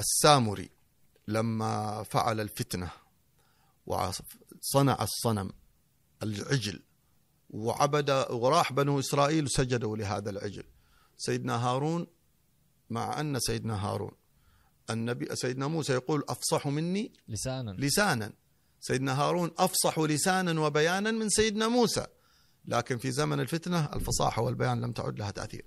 السامري لما فعل الفتنة وصنع الصنم العجل وعبد وراح بنو إسرائيل سجدوا لهذا العجل. سيدنا هارون مع أن سيدنا هارون النبي سيدنا موسى يقول أفصح مني لسانا. لسانا. سيدنا هارون أفصح لسانا وبيانا من سيدنا موسى لكن في زمن الفتنة الفصاحة والبيان لم تعد لها تأثير.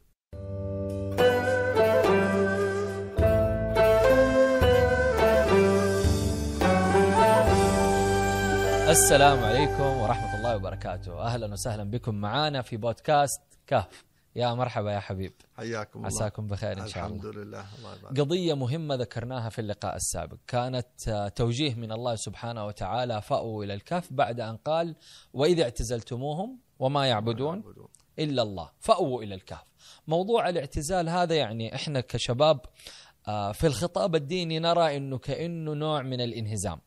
السلام عليكم ورحمة الله وبركاته. أهلا وسهلا بكم معنا في بودكاست كهف. يا مرحبا يا حبيب. حياكم الله. عساكم بخير إن شاء الله. الحمد لله. الله يبارك. قضية مهمة ذكرناها في اللقاء السابق. كانت آه، توجيه من الله سبحانه وتعالى فأووا إلى الكهف بعد أن قال وإذا اعتزلتموهم وما يعبدون إلا الله. فأووا إلى الكهف. موضوع الاعتزال هذا يعني إحنا كشباب آه، في الخطاب الديني نرى أنه كأنه نوع من الانهزام.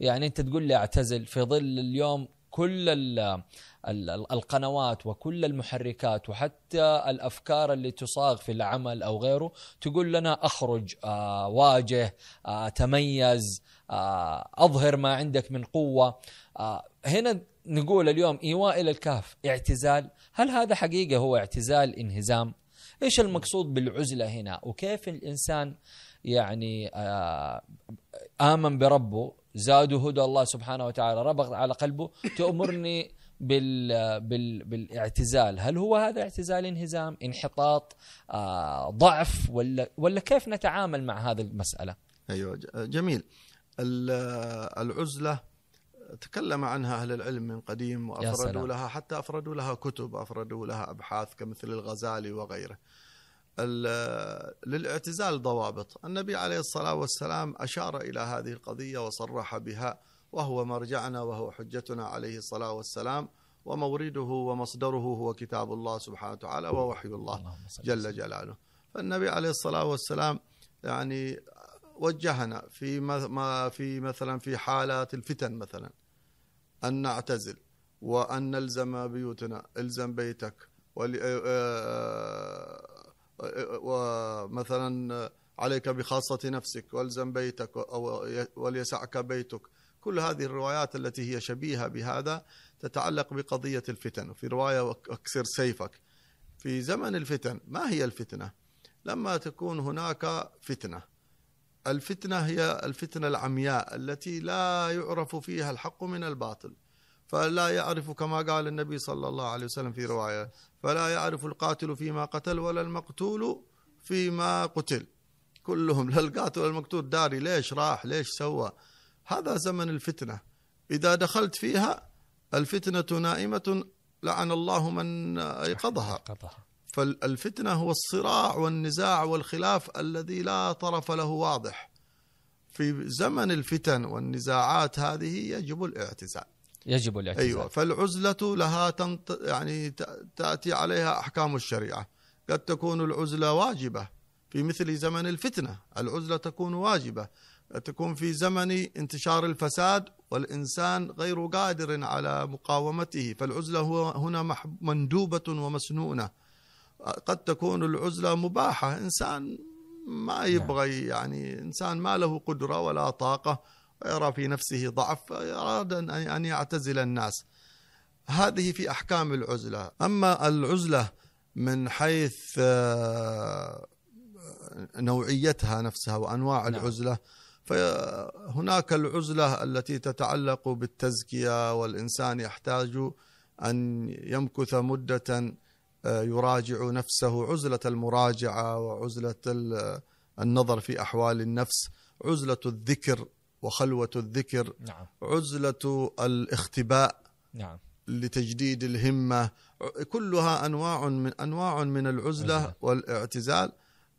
يعني أنت تقول لي اعتزل في ظل اليوم كل ال ال القنوات وكل المحركات وحتى الأفكار اللي تصاغ في العمل أو غيره تقول لنا أخرج آه واجه آه تميز آه أظهر ما عندك من قوة. آه هنا نقول اليوم إيواء إلى الكهف اعتزال. هل هذا حقيقة هو اعتزال انهزام؟ إيش المقصود بالعزلة هنا؟ وكيف الإنسان يعني آه آمن بربه؟ زاده هدى الله سبحانه وتعالى ربط على قلبه تأمرني بال بال بالاعتزال هل هو هذا اعتزال انهزام انحطاط آه ضعف ولا ولا كيف نتعامل مع هذه المسألة أيوه ج- جميل ال- العزلة تكلم عنها أهل العلم من قديم سلام. لها حتى أفردوا لها كتب أفردوا لها أبحاث كمثل الغزالي وغيره. ال- للاعتزال ضوابط، النبي عليه الصلاة والسلام أشار إلى هذه القضية وصرح بها وهو مرجعنا وهو حجتنا عليه الصلاة والسلام ومورده ومصدره هو كتاب الله سبحانه وتعالى ووحي الله. جل. جلاله فالنبي عليه الصلاة والسلام يعني وجهنا في ما- في مثلا في حالات الفتن مثلا أن نعتزل وأن نلزم بيوتنا الزم بيتك ومثلا عليك بخاصة نفسك والزم بيتك وليسعك بيتك. كل هذه الروايات التي هي شبيهة بهذا تتعلق بقضية الفتن. وفي رواية أكسر سيفك في زمن الفتن ما هي الفتنة؟ لما تكون هناك فتنة. الفتنة هي الفتنة العمياء التي لا يعرف فيها الحق من الباطل. فلا يعرف كما قال النبي صلى الله عليه وسلم في رواية فلا يعرف القاتل فيما قتل ولا المقتول فيما قتل. كلهم لا القاتل ولا المقتول داري ليش راح؟ ليش سوى؟ هذا زمن الفتنة. إذا دخلت فيها الفتنة نائمة لعن الله من أيقظها. فالفتنة هو الصراع والنزاع والخلاف الذي لا طرف له واضح. في زمن الفتن والنزاعات هذه يجب الاعتزال يجب الاعتزال أيوة فالعزلة لها تنط يعني ت- تأتي عليها أحكام الشريعة. قد تكون العزلة واجبة في مثل زمن الفتنة. العزلة تكون واجبة. قد تكون في زمن انتشار الفساد والإنسان غير قادر على مقاومته. فالعزلة هو هنا مح- مندوبة ومسنونة. قد تكون العزلة مباحة. إنسان ما يبغى يعني إنسان ما له قدرة ولا طاقة ويرى في نفسه ضعف أراد أن- يعتزل الناس. هذه في أحكام العزلة. أما العزلة من حيث آه، نوعيتها نفسها وأنواع نعم. العزلة فهناك العزلة التي تتعلق بالتزكية والإنسان يحتاج أن يمكث مدة آه، يراجع نفسه. عزلة المراجعة وعزلة ال- النظر في أحوال النفس عزلة الذكر. وخلوة الذكر نعم. عزلة الاختباء نعم. لتجديد الهمة. كلها أنواع من أنواع من العزلة عزلة. والاعتزال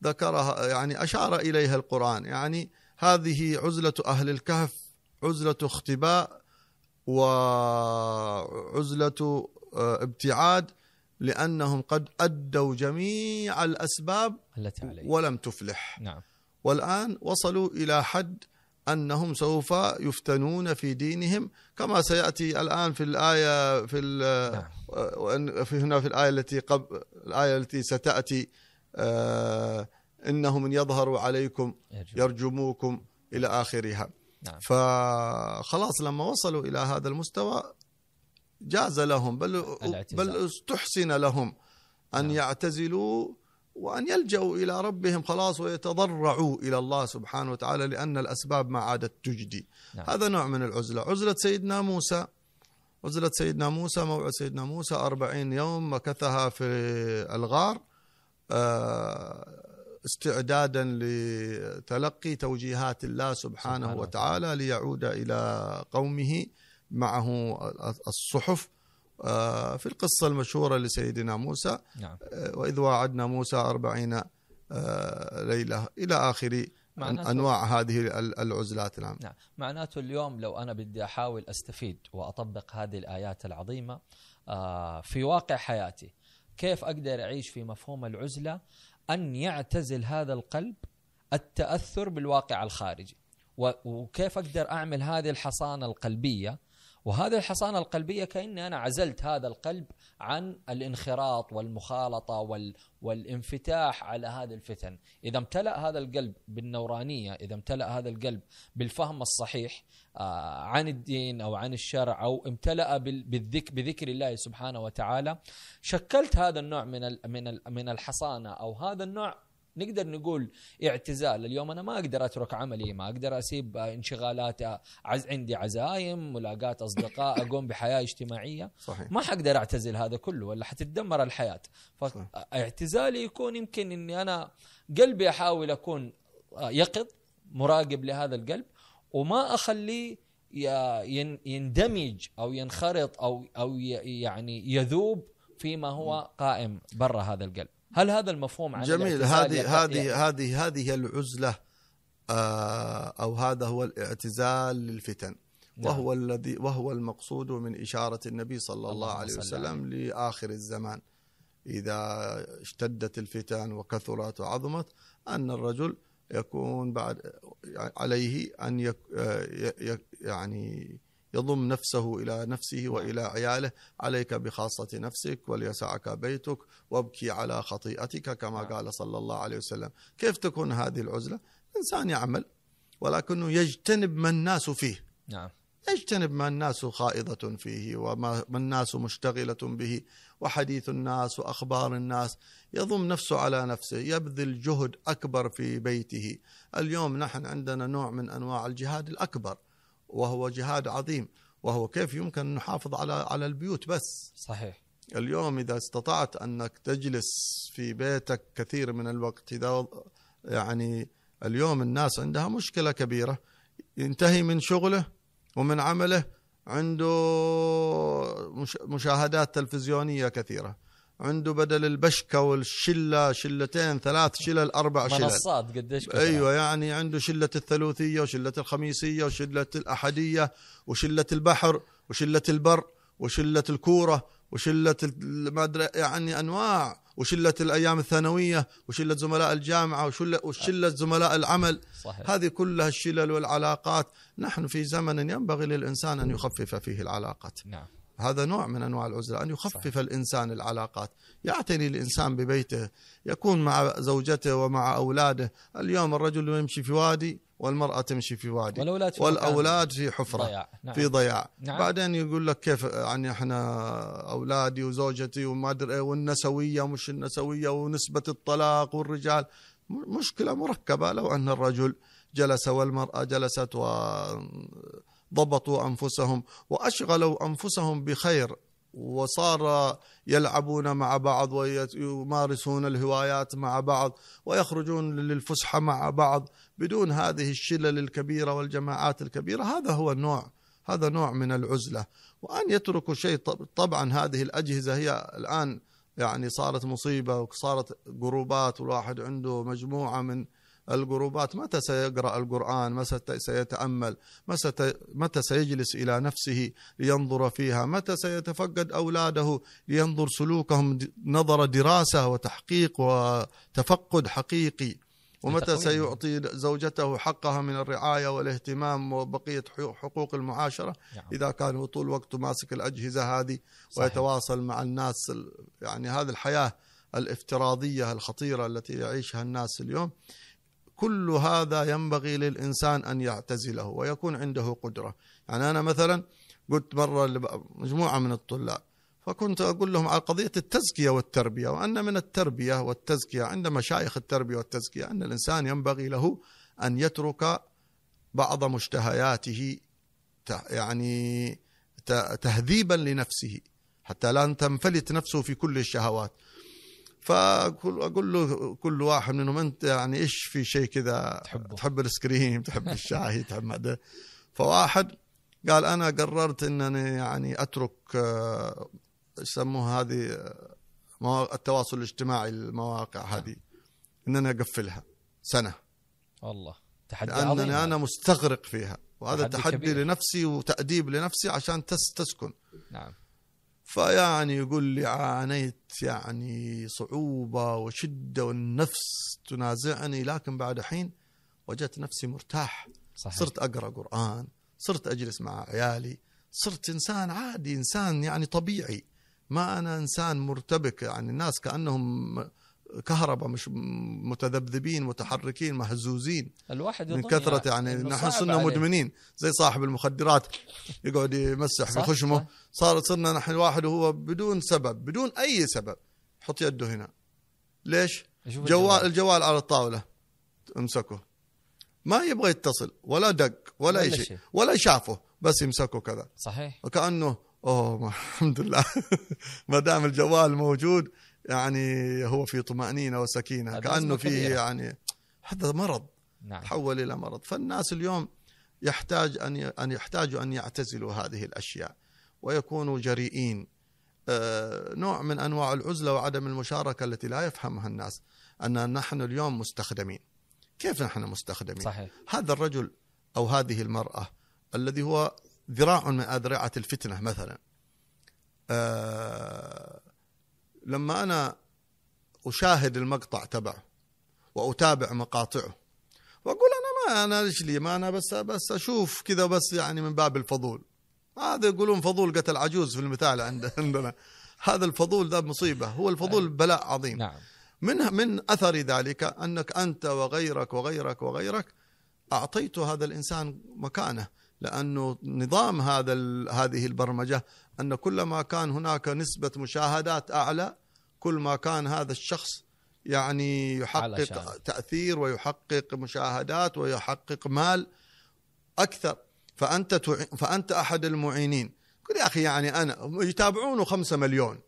ذكرها يعني أشار إليها القرآن. يعني هذه عزلة أهل الكهف عزلة اختباء وعزلة آه، ابتعاد لأنهم قد أدوا جميع الأسباب التي عليه. ولم تفلح. نعم. والآن وصلوا إلى حد أنهم سوف يفتنون في دينهم كما سيأتي الآن في الآية في نعم. وأن- في هنا في الآية التي قبل الآية التي ستأتي آه، إنهم من يظهروا عليكم. يرجموكم إلى آخرها نعم فخلاص لما وصلوا إلى هذا المستوى جاز لهم بل. بل استحسن لهم أن نعم. يعتزلوا وأن يلجأوا إلى ربهم خلاص ويتضرعوا إلى الله سبحانه وتعالى لأن الأسباب ما عادت تجدي. نعم. هذا نوع من العزلة. عزلة سيدنا موسى. عزلة سيدنا موسى موعد سيدنا موسى أربعين يوم مكثها في الغار آه، استعدادا لتلقي توجيهات الله سبحانه سبحانه. وتعالى ليعود إلى قومه معه الصحف في القصة المشهورة لسيدنا موسى نعم. آه، وإذ واعدنا موسى أربعين آه، ليلة إلى آخر أنواع هذه ال- العزلات. نعم. نعم. معناته اليوم لو أنا بدي أحاول أستفيد وأطبق هذه الآيات العظيمة آه، في واقع حياتي كيف أقدر أعيش في مفهوم العزلة؟ أن يعتزل هذا القلب التأثر بالواقع الخارجي. وكيف أقدر أعمل هذه الحصانة القلبية وهذه الحصانة القلبية كأني أنا عزلت هذا القلب عن الانخراط والمخالطة وال والانفتاح على هذه الفتن. إذا امتلأ هذا القلب بالنورانية إذا امتلأ هذا القلب بالفهم الصحيح آه، عن الدين أو عن الشرع أو امتلأ بال- بالذك بذكر الله سبحانه وتعالى شكلت هذا النوع من من من الحصانة أو هذا النوع نقدر نقول اعتزال. اليوم أنا ما أقدر أترك عملي ما أقدر أسيب انشغالات عز عندي عزايم ملاقات أصدقاء أقوم بحياة اجتماعية. صحيح. ما حقدر أعتزل هذا كله ولا حتتدمر الحياة. فاعتزالي يكون يمكن إني أنا قلبي أحاول أكون يقظ مراقب لهذا القلب وما أخليه يندمج أو ينخرط أو أو يعني يذوب فيما هو قائم برا هذا القلب. هل هذا المفهوم عن جميل. هذه هذه هذه هذه هي العزلة آه، أو هذا هو الاعتزال للفتن. نعم. وهو الذي وهو المقصود من إشارة النبي صلى الله عليه وسلم لآخر الزمان. إذا اشتدت الفتن وكثرت وعظمت أن الرجل يكون بعد عليه أن يك ي- يعني يضم نفسه إلى نفسه وإلى عياله. عليك بخاصة نفسك وليسعك بيتك. وابكي على خطيئتك كما نعم. قال صلى الله عليه وسلم. كيف تكون هذه العزلة؟ إنسان يعمل ولكنه يجتنب ما الناس فيه. نعم. يجتنب ما الناس خائضة فيه وما ما الناس مشتغلة به. وحديث الناس وأخبار الناس. يضم نفسه على نفسه يبذل جهد أكبر في بيته. اليوم نحن عندنا نوع من أنواع الجهاد الأكبر. وهو جهاد عظيم وهو كيف يمكن أن نحافظ على على البيوت بس؟ صحيح. اليوم إذا استطعت أنك تجلس في بيتك كثير من الوقت إذا يعني اليوم الناس عندها مشكلة كبيرة ينتهي من شغله ومن عمله عنده مش- مشاهدات تلفزيونية كثيرة. عنده بدل البشكة والشلة شلتين ثلاث شلل أربع شلل. منصات قديش. أيوه يعني عنده شلة الثلوثيه وشلة الخميسية وشلة الأحدية وشلة البحر وشلة البر وشلة الكورة وشلة ما أدري يعني أنواع وشلة الأيام الثانوية وشلة زملاء الجامعة وشله وشلة زملاء العمل. صحيح. هذه كلها الشلل والعلاقات. نحن في زمن ينبغي للإنسان أن يخفف فيه العلاقات. نعم. هذا نوع من أنواع العزلة أن يخفف صحيح. الإنسان العلاقات. يعتني الإنسان ببيته يكون مع زوجته ومع أولاده. اليوم الرجل يمشي في وادي والمرأة تمشي في وادي. والأولاد في والأولاد في حفرة ضياع. نعم. في ضياع. نعم. بعدين يقول لك كيف يعني إحنا أولادي وزوجتي وما أدري إيه والنسوية ومش النسوية ونسبة الطلاق والرجال. مشكلة مركبة. لو أن الرجل جلس والمرأة جلست وضبطوا أنفسهم وأشغلوا أنفسهم بخير. وصار يلعبون مع بعض ويمارسون الهوايات مع بعض ويخرجون للفسحه مع بعض بدون هذه الشلل الكبيرة والجماعات الكبيرة. هذا هو النوع هذا نوع من العزلة. وأن يتركوا شيء طب- طبعا هذه الأجهزة هي الآن يعني صارت مصيبة وصارت جروبات والواحد عنده مجموعة من الجروبات؟ متى سيقرأ القرآن؟ متى سيتأمل؟ متى متى سيجلس إلى نفسه لينظر فيها؟ متى سيتفقد أولاده لينظر سلوكهم نظر دراسة وتحقيق وتفقد حقيقي؟ ومتى. سيعطي زوجته حقها من الرعاية والاهتمام وبقية حقوق- المعاشرة؟ نعم. إذا كان هو طول وقته ماسك الأجهزة هذه صحيح. ويتواصل مع الناس ال- يعني هذه الحياة الافتراضية الخطيرة التي يعيشها الناس اليوم. كل هذا ينبغي للإنسان أن يعتزله ويكون عنده قدرة. يعني أنا مثلا قلت مرة مجموعه من الطلاب فكنت أقول لهم على قضية التزكية والتربية وأن من التربية والتزكية عند مشايخ التربية والتزكية أن الإنسان ينبغي له أن يترك بعض مشتهياته يعني تهذيبا لنفسه حتى لا تنفلت نفسه في كل الشهوات. فاقول له كل واحد منهم أنت يعني إيش في شيء كذا؟ تحبه. تحب الايس كريم تحب الشاي؟ تحب هذا فواحد قال أنا قررت إنني يعني أترك آه، يسموها هذه آه، التواصل الاجتماعي المواقع هذه إنني أقفلها سنة. والله تحدي لأنني أنا مستغرق فيها وهذا تحدي, تحدي. لنفسي وتأديب لنفسي عشان تسكن. نعم. فيعني يقول لي عانيت يعني صعوبة وشدة والنفس تنازعني لكن بعد حين وجدت نفسي مرتاح صحيح. صرت أقرأ قرآن صرت أجلس مع عيالي صرت إنسان عادي إنسان يعني طبيعي ما أنا إنسان مرتبك يعني الناس كأنهم كهرباء مش متذبذبين متحركين مهزوزين. الواحد من كثرة يعني نحن صرنا مدمنين زي صاحب المخدرات يقعد يمسح في خشمه صار صرنا نحن الواحد وهو بدون سبب بدون أي سبب. حط يده هنا. ليش؟ جوال الجوال على الطاولة. امسكه. ما يبغى يتصل ولا دق ولا أي شيء. ولا شافه بس يمسكه كذا. صحيح. وكأنه أوه الحمد لله. ما دام الجوال موجود يعني هو في طمأنينة وسكينة كأنه في يعني هذا مرض نعم. تحول إلى مرض. فالناس اليوم يحتاج أن أن يحتاجوا أن يعتزلوا هذه الأشياء ويكونوا جريئين. آه، نوع من أنواع العزلة وعدم المشاركة التي لا يفهمها الناس أن نحن اليوم مستخدمين. كيف نحن مستخدمين؟ صحيح. هذا الرجل أو هذه المرأة الذي هو ذراع من أذرعة الفتنة مثلا. آه لما أنا أشاهد المقطع تبعه وأتابع مقاطعه وأقول أنا ما أنا ليش لي؟ ما أنا بس بس أشوف كذا بس يعني من باب الفضول. هذا يقولون فضول قتل عجوز في المثال عندنا. هذا الفضول ذا مصيبة. هو الفضول بلاء عظيم. نعم. من من أثر ذلك أنك أنت وغيرك وغيرك وغيرك أعطيت هذا الإنسان مكانه لأنه نظام هذا هذه البرمجة أن كلما كان هناك نسبة مشاهدات أعلى كل ما كان هذا الشخص يعني يحقق تأثير ويحقق مشاهدات ويحقق مال أكثر. فأنت فأنت أحد المعينين. قل يا أخي يعني أنا يتابعونه خمسة مليون.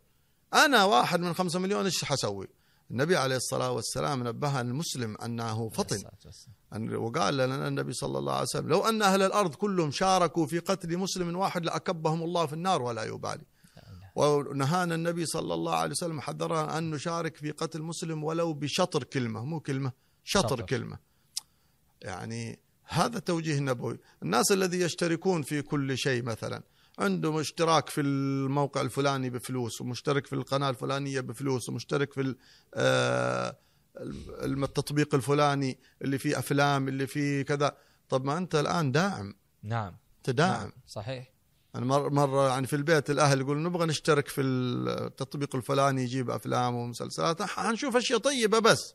أنا واحد من خمسة مليون إيش حسوي؟ النبي عليه الصلاة والسلام نبه المسلم أنه فطن. وقال لنا النبي صلى الله عليه وسلم لو أن أهل الأرض كلهم شاركوا في قتل مسلم واحد لأكبهم الله في النار ولا يبالي. ونهانا النبي صلى الله عليه وسلم حذرنا أن نشارك في قتل مسلم ولو بشطر كلمة مو كلمة شطر, شطر. كلمة. يعني هذا توجيه نبوي. الناس الذي يشتركون في كل شيء مثلا عنده اشتراك في الموقع الفلاني بفلوس ومشترك في القناة الفلانية بفلوس ومشترك في التطبيق الفلاني اللي فيه أفلام اللي فيه كذا. طب ما أنت الآن داعم. نعم. تداعم نعم. صحيح. يعني مره مرة يعني في البيت الأهل يقولون نبغى نشترك في التطبيق الفلاني يجيب أفلام ومسلسلات. حنشوف أشياء طيبة بس.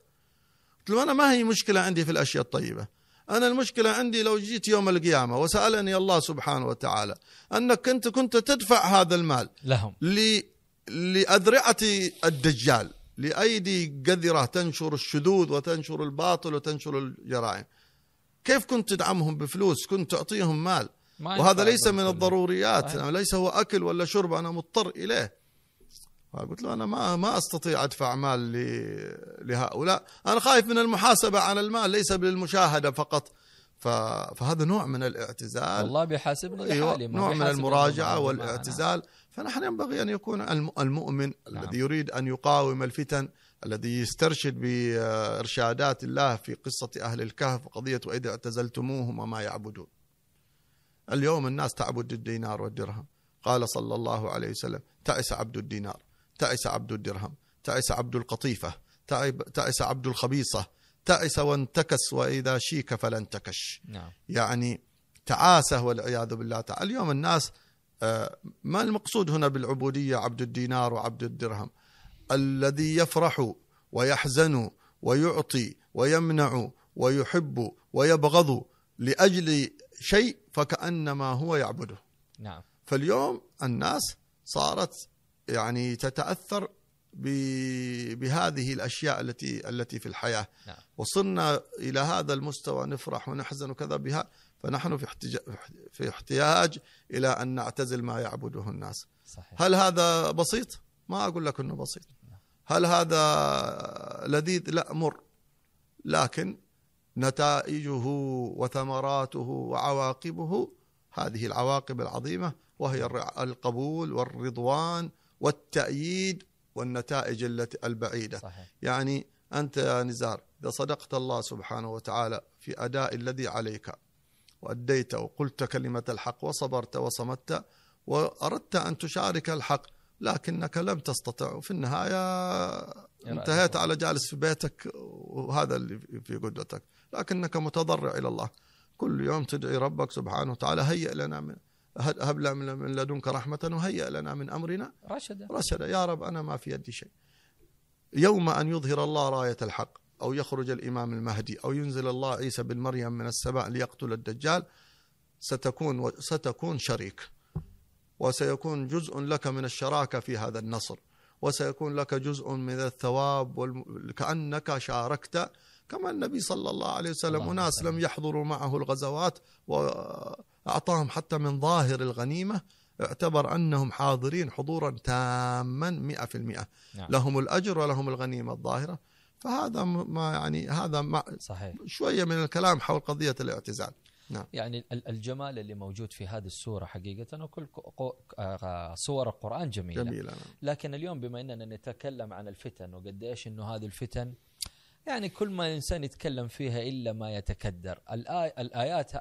قلت له أنا ما هي مشكلة عندي في الأشياء الطيبة. أنا المشكلة عندي لو جيت يوم القيامة وسألني الله سبحانه وتعالى أنك أنت كنت تدفع هذا المال لهم. ل لأذرعة الدجال. لأيدي قذرة تنشر الشذوذ وتنشر الباطل وتنشر الجرائم. كيف كنت تدعمهم بفلوس؟ كنت تعطيهم مال. وهذا ليس من الضروريات. يعني ليس هو أكل ولا شرب أنا مضطر إليه. قلت له أنا ما ما أستطيع أدفع مال لهؤلاء. أنا خايف من المحاسبة على المال ليس بالمشاهدة فقط. فهذا نوع من الاعتزال. الله بيحاسبنا أيوة نوع من المراجعة والاعتزال. فنحن ينبغي أن يكون المؤمن نعم. الذي يريد أن يقاوم الفتن الذي يسترشد بإرشادات الله في قصة أهل الكهف وقضية وإذ اعتزلتموهم وما يعبدون اليوم الناس تعبد الدينار والدرهم قال صلى الله عليه وسلم تعس عبد الدينار تعس عبد الدرهم تعس عبد القطيفة تعس عبد الخبيصة تعس وانتكس وإذا شيك فلا انتكش نعم. يعني تعاسة والعياذ بالله تعالى اليوم الناس ما المقصود هنا بالعبودية عبد الدينار وعبد الدرهم؟ الذي يفرح ويحزن ويعطي ويمنع ويحب ويبغض لأجل شيء فكأنما هو يعبده. نعم. فاليوم الناس صارت يعني تتأثر بهذه الأشياء التي التي في الحياة. نعم. وصلنا إلى هذا المستوى نفرح ونحزن وكذا بها فنحن في احتجاج في احتياج إلى أن نعتزل ما يعبده الناس. صحيح. هل هذا بسيط؟ ما أقول لك إنه بسيط. هل هذا لذيذ؟ لا مر. لكن نتائجه وثمراته وعواقبه هذه العواقب العظيمة وهي القبول والرضوان والتأييد والنتائج التي البعيدة. صحيح. يعني أنت يا نزار إذا صدقت الله سبحانه وتعالى في أداء الذي عليك وأديت وقلت كلمة الحق وصبرت وصمت وأردت أن تشارك الحق لكنك لم تستطع. وفي النهاية انتهيت على جالس في بيتك وهذا اللي في قدرتك. لكنك متضرع إلى الله. كل يوم تدعي ربك سبحانه وتعالى هيئ لنا من هب لنا من لدنك رحمة وهيئ لنا من أمرنا. رشدا. رشدا. يا رب أنا ما في يدي شيء. يوم أن يظهر الله راية الحق أو يخرج الإمام المهدي أو ينزل الله عيسى بن مريم من السماء ليقتل الدجال ستكون ستكون شريك. وسيكون جزء لك من الشراكة في هذا النصر. وسيكون لك جزء من الثواب والم... كأنك شاركت كما النبي صلى الله عليه وسلم. أناس لم يحضروا معه الغزوات وأعطاهم حتى من ظاهر الغنيمة اعتبر أنهم حاضرين حضورا تاما مئة في المئة نعم. لهم الأجر ولهم الغنيمة الظاهرة فهذا ما يعني هذا ما صحيح شوية من الكلام حول قضية الاعتزال نعم. يعني الجمال اللي موجود في هذه السورة حقيقة وكل صور القرآن جميلة, جميلة. نعم. لكن اليوم بما أننا نتكلم عن الفتن وقديش أنه هذه الفتن يعني كل ما الإنسان يتكلم فيها إلا ما يتكدر. الآي الآيات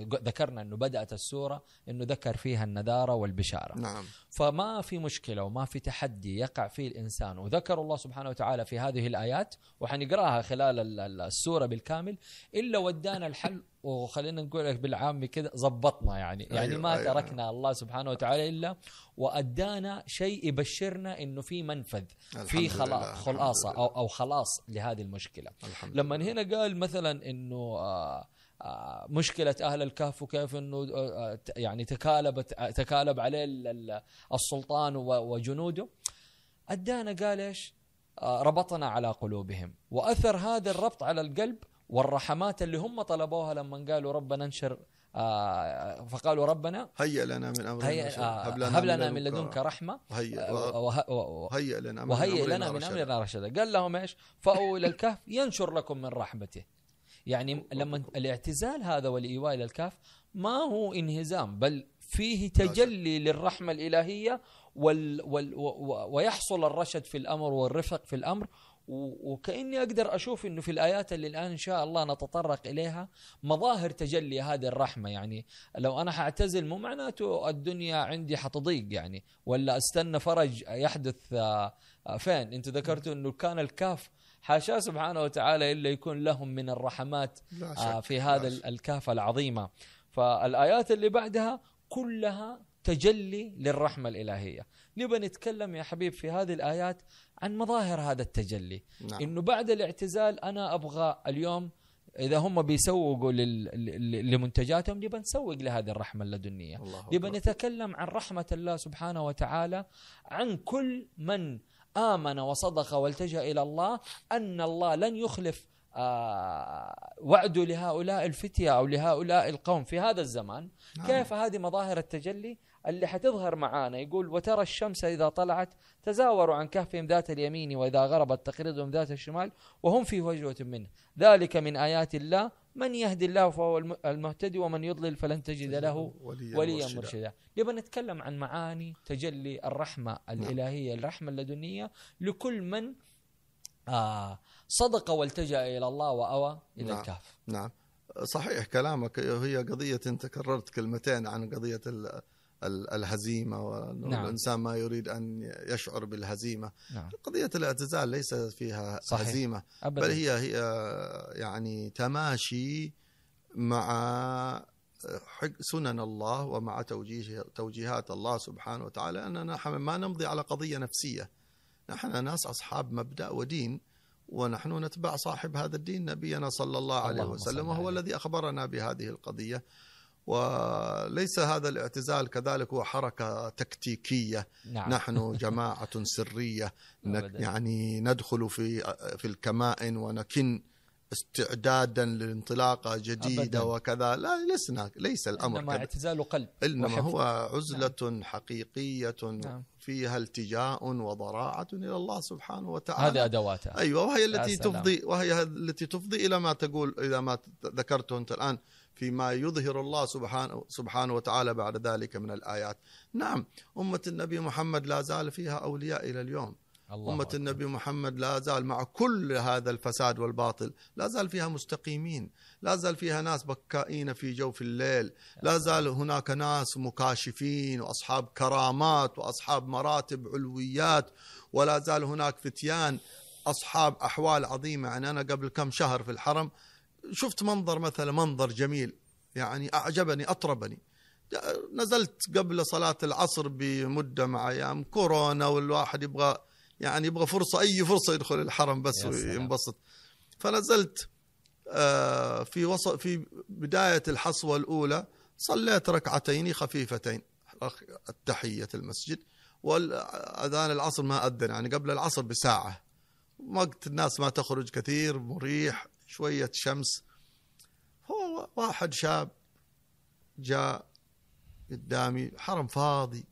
ذكرنا أنه بدأت السورة إنه ذكر فيها النذارة والبشارة. نعم. فما في مشكلة وما في تحدي يقع فيه الإنسان. وذكر الله سبحانه وتعالى في هذه الآيات وحنقراها خلال السورة بالكامل إلا ودانا الحل وخلينا نقول لك بالعامي كذا زبطنا يعني. يعني أيوة ما أيوة. تركنا الله سبحانه وتعالى إلا وأدانا شيء يبشرنا إنه في منفذ في خلا خلاصة أو أو خلاص لهذه المشكلة. لما هنا قال مثلا إنه آه آه مشكلة أهل الكهف وكيف أنه آه يعني تكالبت تكالب عليه السلطان وجنوده. أدانا قال إيش؟ آه ربطنا على قلوبهم. وأثر هذا الربط على القلب والرحمات اللي هم طلبوها لما قالوا ربنا انشر آه فقالوا ربنا هيئ لنا من أمرنا هيئ آه هب لنا من لدنك رحمة. لنا وهيئ لنا من أمرنا رشدا قال لهم إيش؟ فأووا إلى الكهف ينشر لكم من رحمته. يعني لما الاعتزال هذا والإيواء إلى الكهف ما هو انهزام بل فيه تجلي للرحمة الإلهية وال وال ويحصل الرشد في الأمر والرفق في الأمر. وكأني أقدر أشوف إنه في الآيات اللي الآن إن شاء الله نتطرق إليها مظاهر تجلي هذه الرحمة. يعني لو أنا حأعتزل مو معناته الدنيا عندي حتضيق يعني ولا أستنى فرج يحدث فين؟ انت ذكرتوا إنه كان الكاف حاشاه سبحانه وتعالى إلا يكون لهم من الرحمات في هذا الكاف العظيمة. فالآيات اللي بعدها كلها تجلي للرحمة الإلهية. نبى نتكلم يا حبيب في هذه الآيات عن مظاهر هذا التجلي. نعم. إنه بعد الاعتزال أنا أبغى اليوم إذا هم بيسوقوا لمنتجاتهم نبى نسوق لهذه الرحمة اللدنية. نبى نتكلم عن رحمة الله سبحانه وتعالى عن كل من آمن وصدق والتجأ إلى الله أن الله لن يخلف آه وعده لهؤلاء الفتية أو لهؤلاء القوم في هذا الزمان نعم. كيف هذه مظاهر التجلي اللي حتظهر معانا. يقول وترى الشمس إذا طلعت تزاوروا عن كهفهم ذات اليمين وإذا غربت تقرضهم ذات الشمال وهم في وجوة منه. ذلك من آيات الله. من يهدي الله فهو المهتدي ومن يضلل فلن تجد له وليا مرشدا. نبغى نتكلم عن معاني تجلي الرحمة الإلهية الرحمة اللدنية لكل من آه صدق والتجأ إلى الله وأوى إلى نعم. الكهف. نعم. صحيح كلامك. هي قضية أنت كررت كلمتين عن قضية الهزيمة وأنه نعم. ما يريد أن يشعر بالهزيمة نعم. قضية الاعتزال ليس فيها صحيح. هزيمة أبداً. بل هي هي يعني تماشي مع سنن الله ومع توجيه توجيهات الله سبحانه وتعالى أننا ما نمضي على قضية نفسية نحن ناس أصحاب مبدأ ودين ونحن نتبع صاحب هذا الدين نبينا صلى الله عليه وسلم وهو. الذي أخبرنا بهذه القضية وليس هذا الاعتزال كذلك هو حركة تكتيكية نعم نحن جماعة سرية. يعني ندخل في في الكمائن ونكن استعدادا لانطلاقة جديدة أبداً. وكذا لا لسنا ليس الأمر إنما كذا اعتزال قلب إنما وحفظ. هو عزلة حقيقية نعم. فيها التجاء وضراعة إلى الله سبحانه وتعالى هذه أدواتها أيوه وهي التي. تفضي وهي التي تفضي إلى ما تقول إلى ما ذكرته أنت الآن فيما يظهر الله سبحانه سبحانه وتعالى بعد ذلك من الآيات. نعم أمة النبي محمد لا زال فيها أولياء إلى اليوم. الله أمة أكبر. النبي محمد لا زال مع كل هذا الفساد والباطل، لا زال فيها مستقيمين، لا زال فيها ناس بكائين في جوف الليل، لا زال هناك ناس مكاشفين وأصحاب كرامات وأصحاب مراتب علويات ولا زال هناك فتيان أصحاب أحوال عظيمة يعني أنا قبل كم شهر في الحرم شفت منظر مثلا منظر جميل يعني أعجبني أطربني. نزلت قبل صلاة العصر بمدة مع أيام كورونا والواحد يبغى يعني يبغى فرصة أي فرصة يدخل الحرم بس. وينبسط فنزلت آه، في وسط في بداية الحصوة الأولى صليت ركعتين خفيفتين. التحية المسجد. واذان العصر ما أذن يعني قبل العصر بساعة. وقت الناس ما تخرج كثير مريح. شوية شمس. هو واحد شاب جاء قدامي حرم فاضي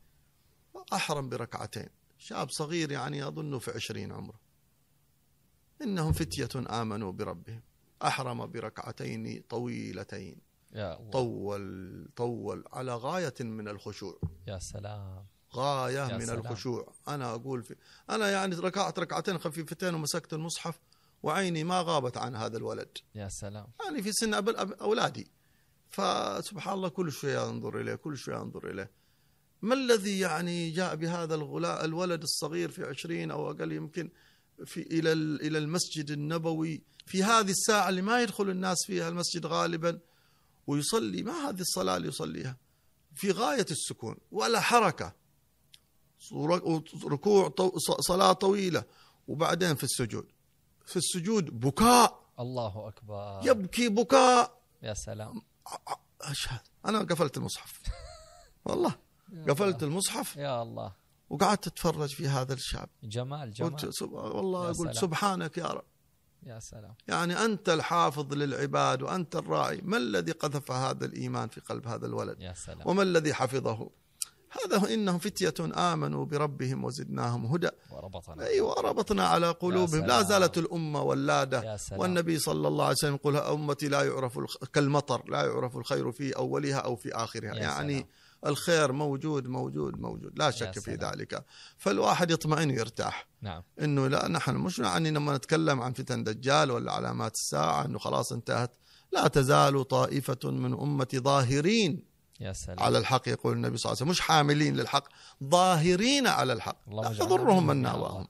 أحرم بركعتين. شاب صغير يعني أظنه في عشرين عمره. إنهم فتية آمنوا بربهم. أحرم بركعتين طويلتين. يا الله. طول طول على غاية من الخشوع. يا سلام. غاية يا من سلام. الخشوع. أنا أقول في أنا يعني ركعت ركعتين خفيفتين ومسكت المصحف. وعيني ما غابت عن هذا الولد. يا سلام. يعني في سن أولادي. فسبحان الله كل شوية أنظر إليه كل شوية أنظر إليه. ما الذي يعني جاء بهذا الغلاء الولد الصغير في عشرين أو أقل يمكن في إلى ال- إلى المسجد النبوي؟ في هذه الساعة اللي ما يدخل الناس فيها المسجد غالبا ويصلي. ما هذه الصلاة اللي يصليها؟ في غاية السكون ولا حركة. ركوع طو- صلاة طويلة وبعدين في السجود. في السجود بكاء. الله أكبر. يبكي بكاء. يا سلام. أشهد. أنا قفلت المصحف. والله. قفلت المصحف. يا الله. وقعدت أتفرج في هذا الشاب جمال قلت جمال. سب... والله قلت سلام. سبحانك يا رب. يا سلام. يعني أنت الحافظ للعباد وأنت الراعي. ما الذي قذف هذا الإيمان في قلب هذا الولد؟ يا سلام. وما الذي حفظه؟ هذا هو إنهم فتية آمنوا بربهم وزدناهم هدى. وربطنا. أيوه ربطنا على قلوبهم. لا. زالت يا سلام. والنبي صلى الله عليه وسلم يقول أمتي لا يعرف. كالمطر لا يعرف الخير في أولها أو في آخرها. يعني سلام. الخير موجود موجود موجود. لا شك في. ذلك. فالواحد يطمئن ويرتاح. نعم. إنه لا نحن مش يعني لما نتكلم عن فتن دجال ولا علامات الساعة إنه خلاص انتهت. لا تزال طائفة من أمتي ظاهرين. يا سلام. على الحق يقول النبي صلى الله عليه وسلم مش حاملين للحق ظاهرين على الحق لا يضرهم من ناواهم.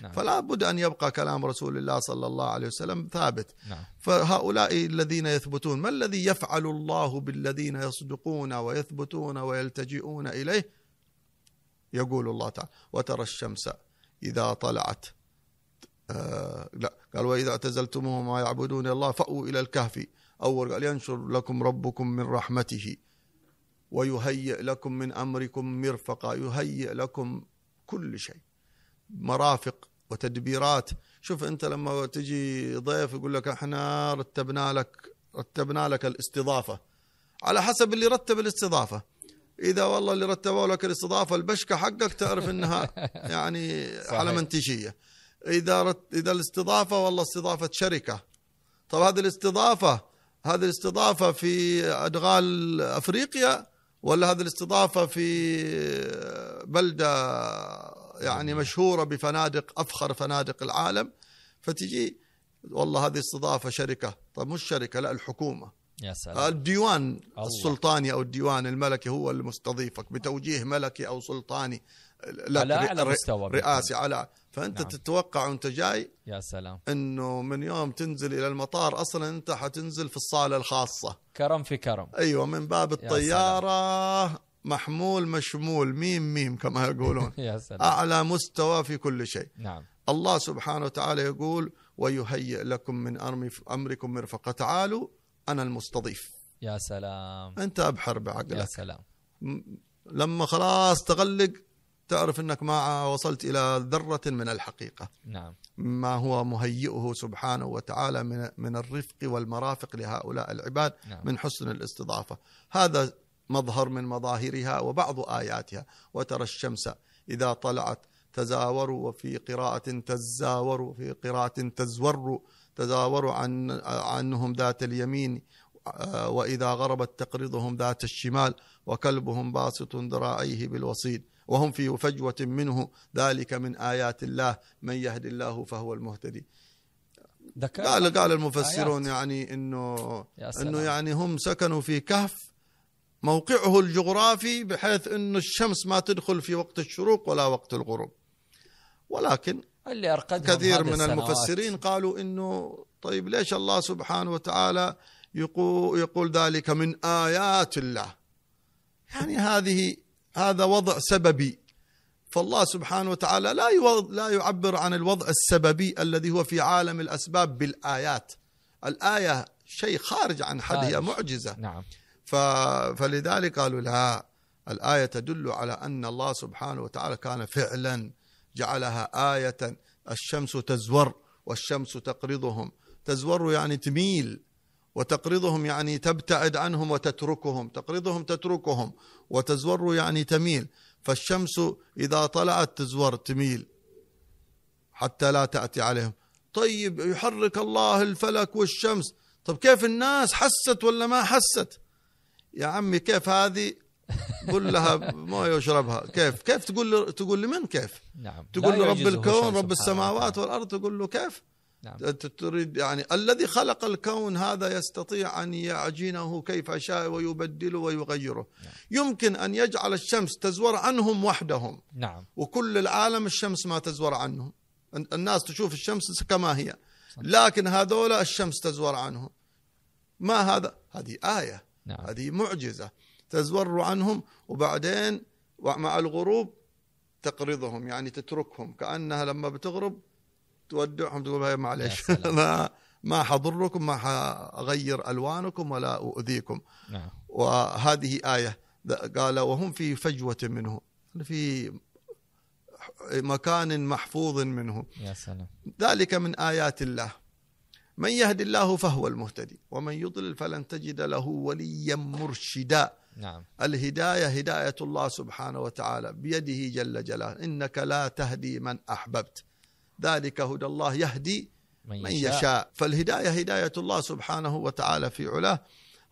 نعم. فلا بد أن يبقى كلام رسول الله صلى الله عليه وسلم ثابت. نعم. فهؤلاء الذين يثبتون ما الذي يفعل الله بالذين يصدقون ويثبتون ويلتجئون إليه؟ يقول الله تعالى وترى الشمس إذا طلعت. آه لا قال وإذا اعتزلتموهم ما يعبدون الله فأووا إلى الكهف. أول قال ينشر لكم ربكم من رحمته. ويهيئ لكم من أمركم مرفقا يهيئ لكم كل شيء مرافق وتدبيرات. شوف أنت لما تجي ضيف يقول لك إحنا رتبنا لك رتبنا لك الاستضافة على حسب اللي رتب الاستضافة. إذا والله اللي رتبوا لك الاستضافة البشكة حقك تعرف إنها يعني صحيح. حلمنتشيه إذا رت... إذا الاستضافة والله استضافة شركة. طب هذه الاستضافة هذه الاستضافة في أدغال أفريقيا ولا هذه الاستضافة في بلدة يعني مشهورة بفنادق أفخر فنادق العالم فتجي والله هذه استضافة شركة. طب مش شركة لا الحكومة. يا سلام. الديوان الله. السلطاني أو الديوان الملكي هو اللي مستضيفك بتوجيه ملكي أو سلطاني على أعلى مستوى رئاسي على فأنت نعم. تتوقع وأنت جاي يا سلام. إنه من يوم تنزل إلى المطار أصلا أنت حتنزل في الصالة الخاصة. كرم في كرم. أيوه من باب سلام. الطيارة محمول مشمول ميم ميم كما يقولون. يا سلام. أعلى مستوى في كل شيء. نعم. الله سبحانه وتعالى يقول ويهيئ لكم من أمركم مرفقة تعالوا أنا المستضيف. يا سلام. أنت أبحر يا بعقلك سلام. م- لما خلاص تغلق تعرف أنك ما وصلت إلى ذرة من الحقيقة. نعم. ما هو مهيئه سبحانه وتعالى من من الرفق والمرافق لهؤلاء العباد نعم. من حسن الاستضافة. هذا مظهر من مظاهرها وبعض آياتها. وترى الشمس إذا طلعت تزاوروا وفي قراءة تزاوروا وفي قراءة تزوروا تزاوروا عن عنهم ذات اليمين آه، وإذا غربت تقرضهم ذات الشمال وكلبهم باسط ذراعيه بالوصيد. وهم في فجوة منه ذلك من آيات الله من يهد الله فهو المهتدي قال قال المفسرون آيات. يعني انه. إنه يعني هم سكنوا في كهف موقعه الجغرافي بحيث إنه الشمس ما تدخل في وقت الشروق ولا وقت الغروب ولكن اللي كثير من السنوات. المفسرين قالوا إنه طيب ليش الله سبحانه وتعالى يقول, يقول ذلك من آيات الله يعني هذه هذا وضع سببي. فالله سبحانه وتعالى لا لا يعبر عن الوضع السببي الذي هو في عالم الأسباب بالآيات. الآية شيء خارج عن حد هي. معجزة. نعم. ف... فلذلك قالوا لا الآية تدل على أن الله سبحانه وتعالى كان فعلا جعلها آية. الشمس تزور والشمس تقرضهم. تزور يعني تميل وتقرضهم يعني تبتعد عنهم وتتركهم تقرضهم تتركهم وتزور يعني تميل. فالشمس إذا طلعت تزور تميل حتى لا تأتي عليهم. طيب يحرك الله الفلك والشمس. طب كيف الناس حست ولا ما حست؟ يا عمي كيف هذه؟ قل لها مويه واشربها كيف؟ كيف تقول تقول لمن كيف؟ نعم. تقول لا له رب يعجزه الكون رب السماوات. والأرض تقول له كيف؟ نعم. تريد يعني الذي خلق الكون هذا يستطيع أن يعجنه كيف شاء ويبدله ويغيره. يمكن أن يجعل الشمس تزور عنهم وحدهم. نعم. وكل العالم الشمس ما تزور عنهم. الناس تشوف الشمس كما هي. لكن هذول الشمس تزور عنهم. ما هذا؟ هذه آية. نعم. هذه معجزة. تزور عنهم وبعدين مع الغروب تقرضهم يعني تتركهم. كأنها لما بتغرب تودعهم تقول هاي معلش. ما ما حضركم ما حأغير ألوانكم ولا أؤذيكم. نعم. وهذه آية قال وهم في فجوة منه في مكان محفوظ منه. يا سلام. ذلك من آيات الله. من يهد الله فهو المهتدي ومن يضلل فلن تجد له وليا مرشدا. نعم. الهداية هداية الله سبحانه وتعالى بيده جل جلاله. إنك لا تهدي من أحببت. ذلك هدى الله يهدي من من يشاء, يشاء. فالهداية هداية الله سبحانه وتعالى في علاه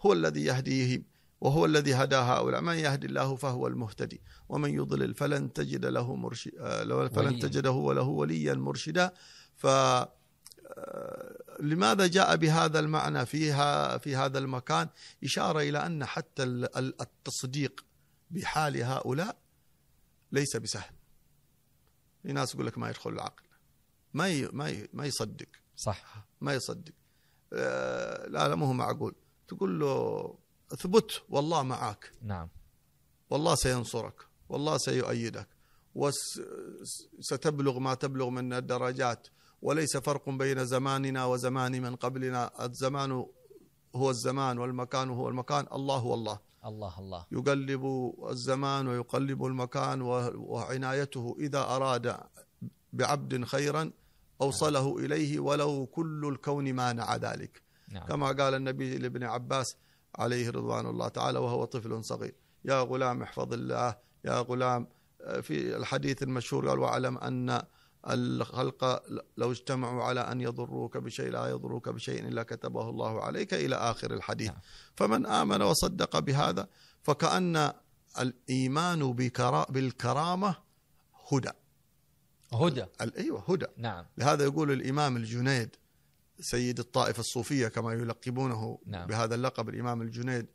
هو الذي يهديهم وهو الذي هدى هؤلاء. من يهدي الله فهو المهتدي ومن يضلل فلن تجد له مرشد فلن وليا. تجده له وليا مرشدا. ف آه، لماذا جاء بهذا المعنى فيها في هذا المكان؟ إشارة إلى أن حتى ال- ال- التصديق بحال هؤلاء ليس بسهل. في ناس يقول لك ما يدخل العقل. ما ي- ما ي- ما يصدق. صح. ما يصدق. آه، لا لا مو معقول. تقول له اثبت والله معك نعم. والله سينصرك. والله سيؤيدك. وستبلغ ما تبلغ من الدرجات. وليس فرق بين زماننا وزمان من قبلنا. الزمان هو الزمان والمكان هو المكان. الله هو الله. الله الله. يقلب الزمان ويقلب المكان وعنايته إذا أراد بعبد خيرا أوصله إليه ولو كل الكون مانع ذلك. نعم. كما قال النبي لابن عباس عليه رضوان الله تعالى وهو طفل صغير يا غلام احفظ الله يا غلام في الحديث المشهور قال واعلم أن الخلق لو اجتمعوا على أن يضروك بشيء لا يضروك بشيء إلا كتبه الله عليك إلى آخر الحديث. نعم. فمن آمن وصدق بهذا فكأن الإيمان بالكرامة هدى. هدى. أيوة هدى. نعم. لهذا يقول الإمام الجنيد سيد الطائفة الصوفية كما يلقبونه نعم. بهذا اللقب الإمام الجنيد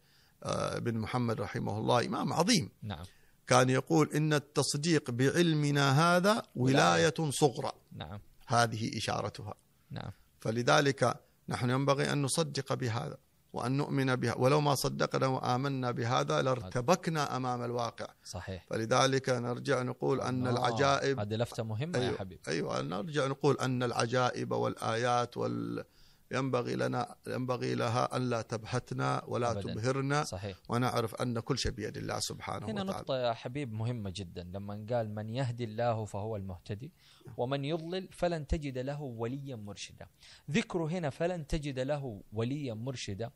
آه، بن محمد رحمه الله إمام عظيم. نعم. كان يقول إن التصديق بعلمنا هذا ولاية صغرى. نعم. هذه إشارتها. نعم. فلذلك نحن ينبغي أن نصدق بهذا. وأن نؤمن بها. ولو ما صدقنا وآمنا بهذا لارتبكنا أمام الواقع. صحيح. فلذلك نرجع نقول أن آه، العجائب هذه لفتة مهمة يا أيوة, حبيب أيوة. نرجع نقول أن العجائب والآيات وال ينبغي لنا ينبغي لها أن لا تبهتنا ولا أبداً. تبهرنا. صحيح. ونعرف أن كل شيء بيد الله سبحانه هنا وتعالى. نقطة يا حبيب مهمة جدا. لما قال من يهدي الله فهو المهتدي ومن يضلل فلن تجد له وليا مرشدا. ذكره هنا فلن تجد له وليا مرشدا.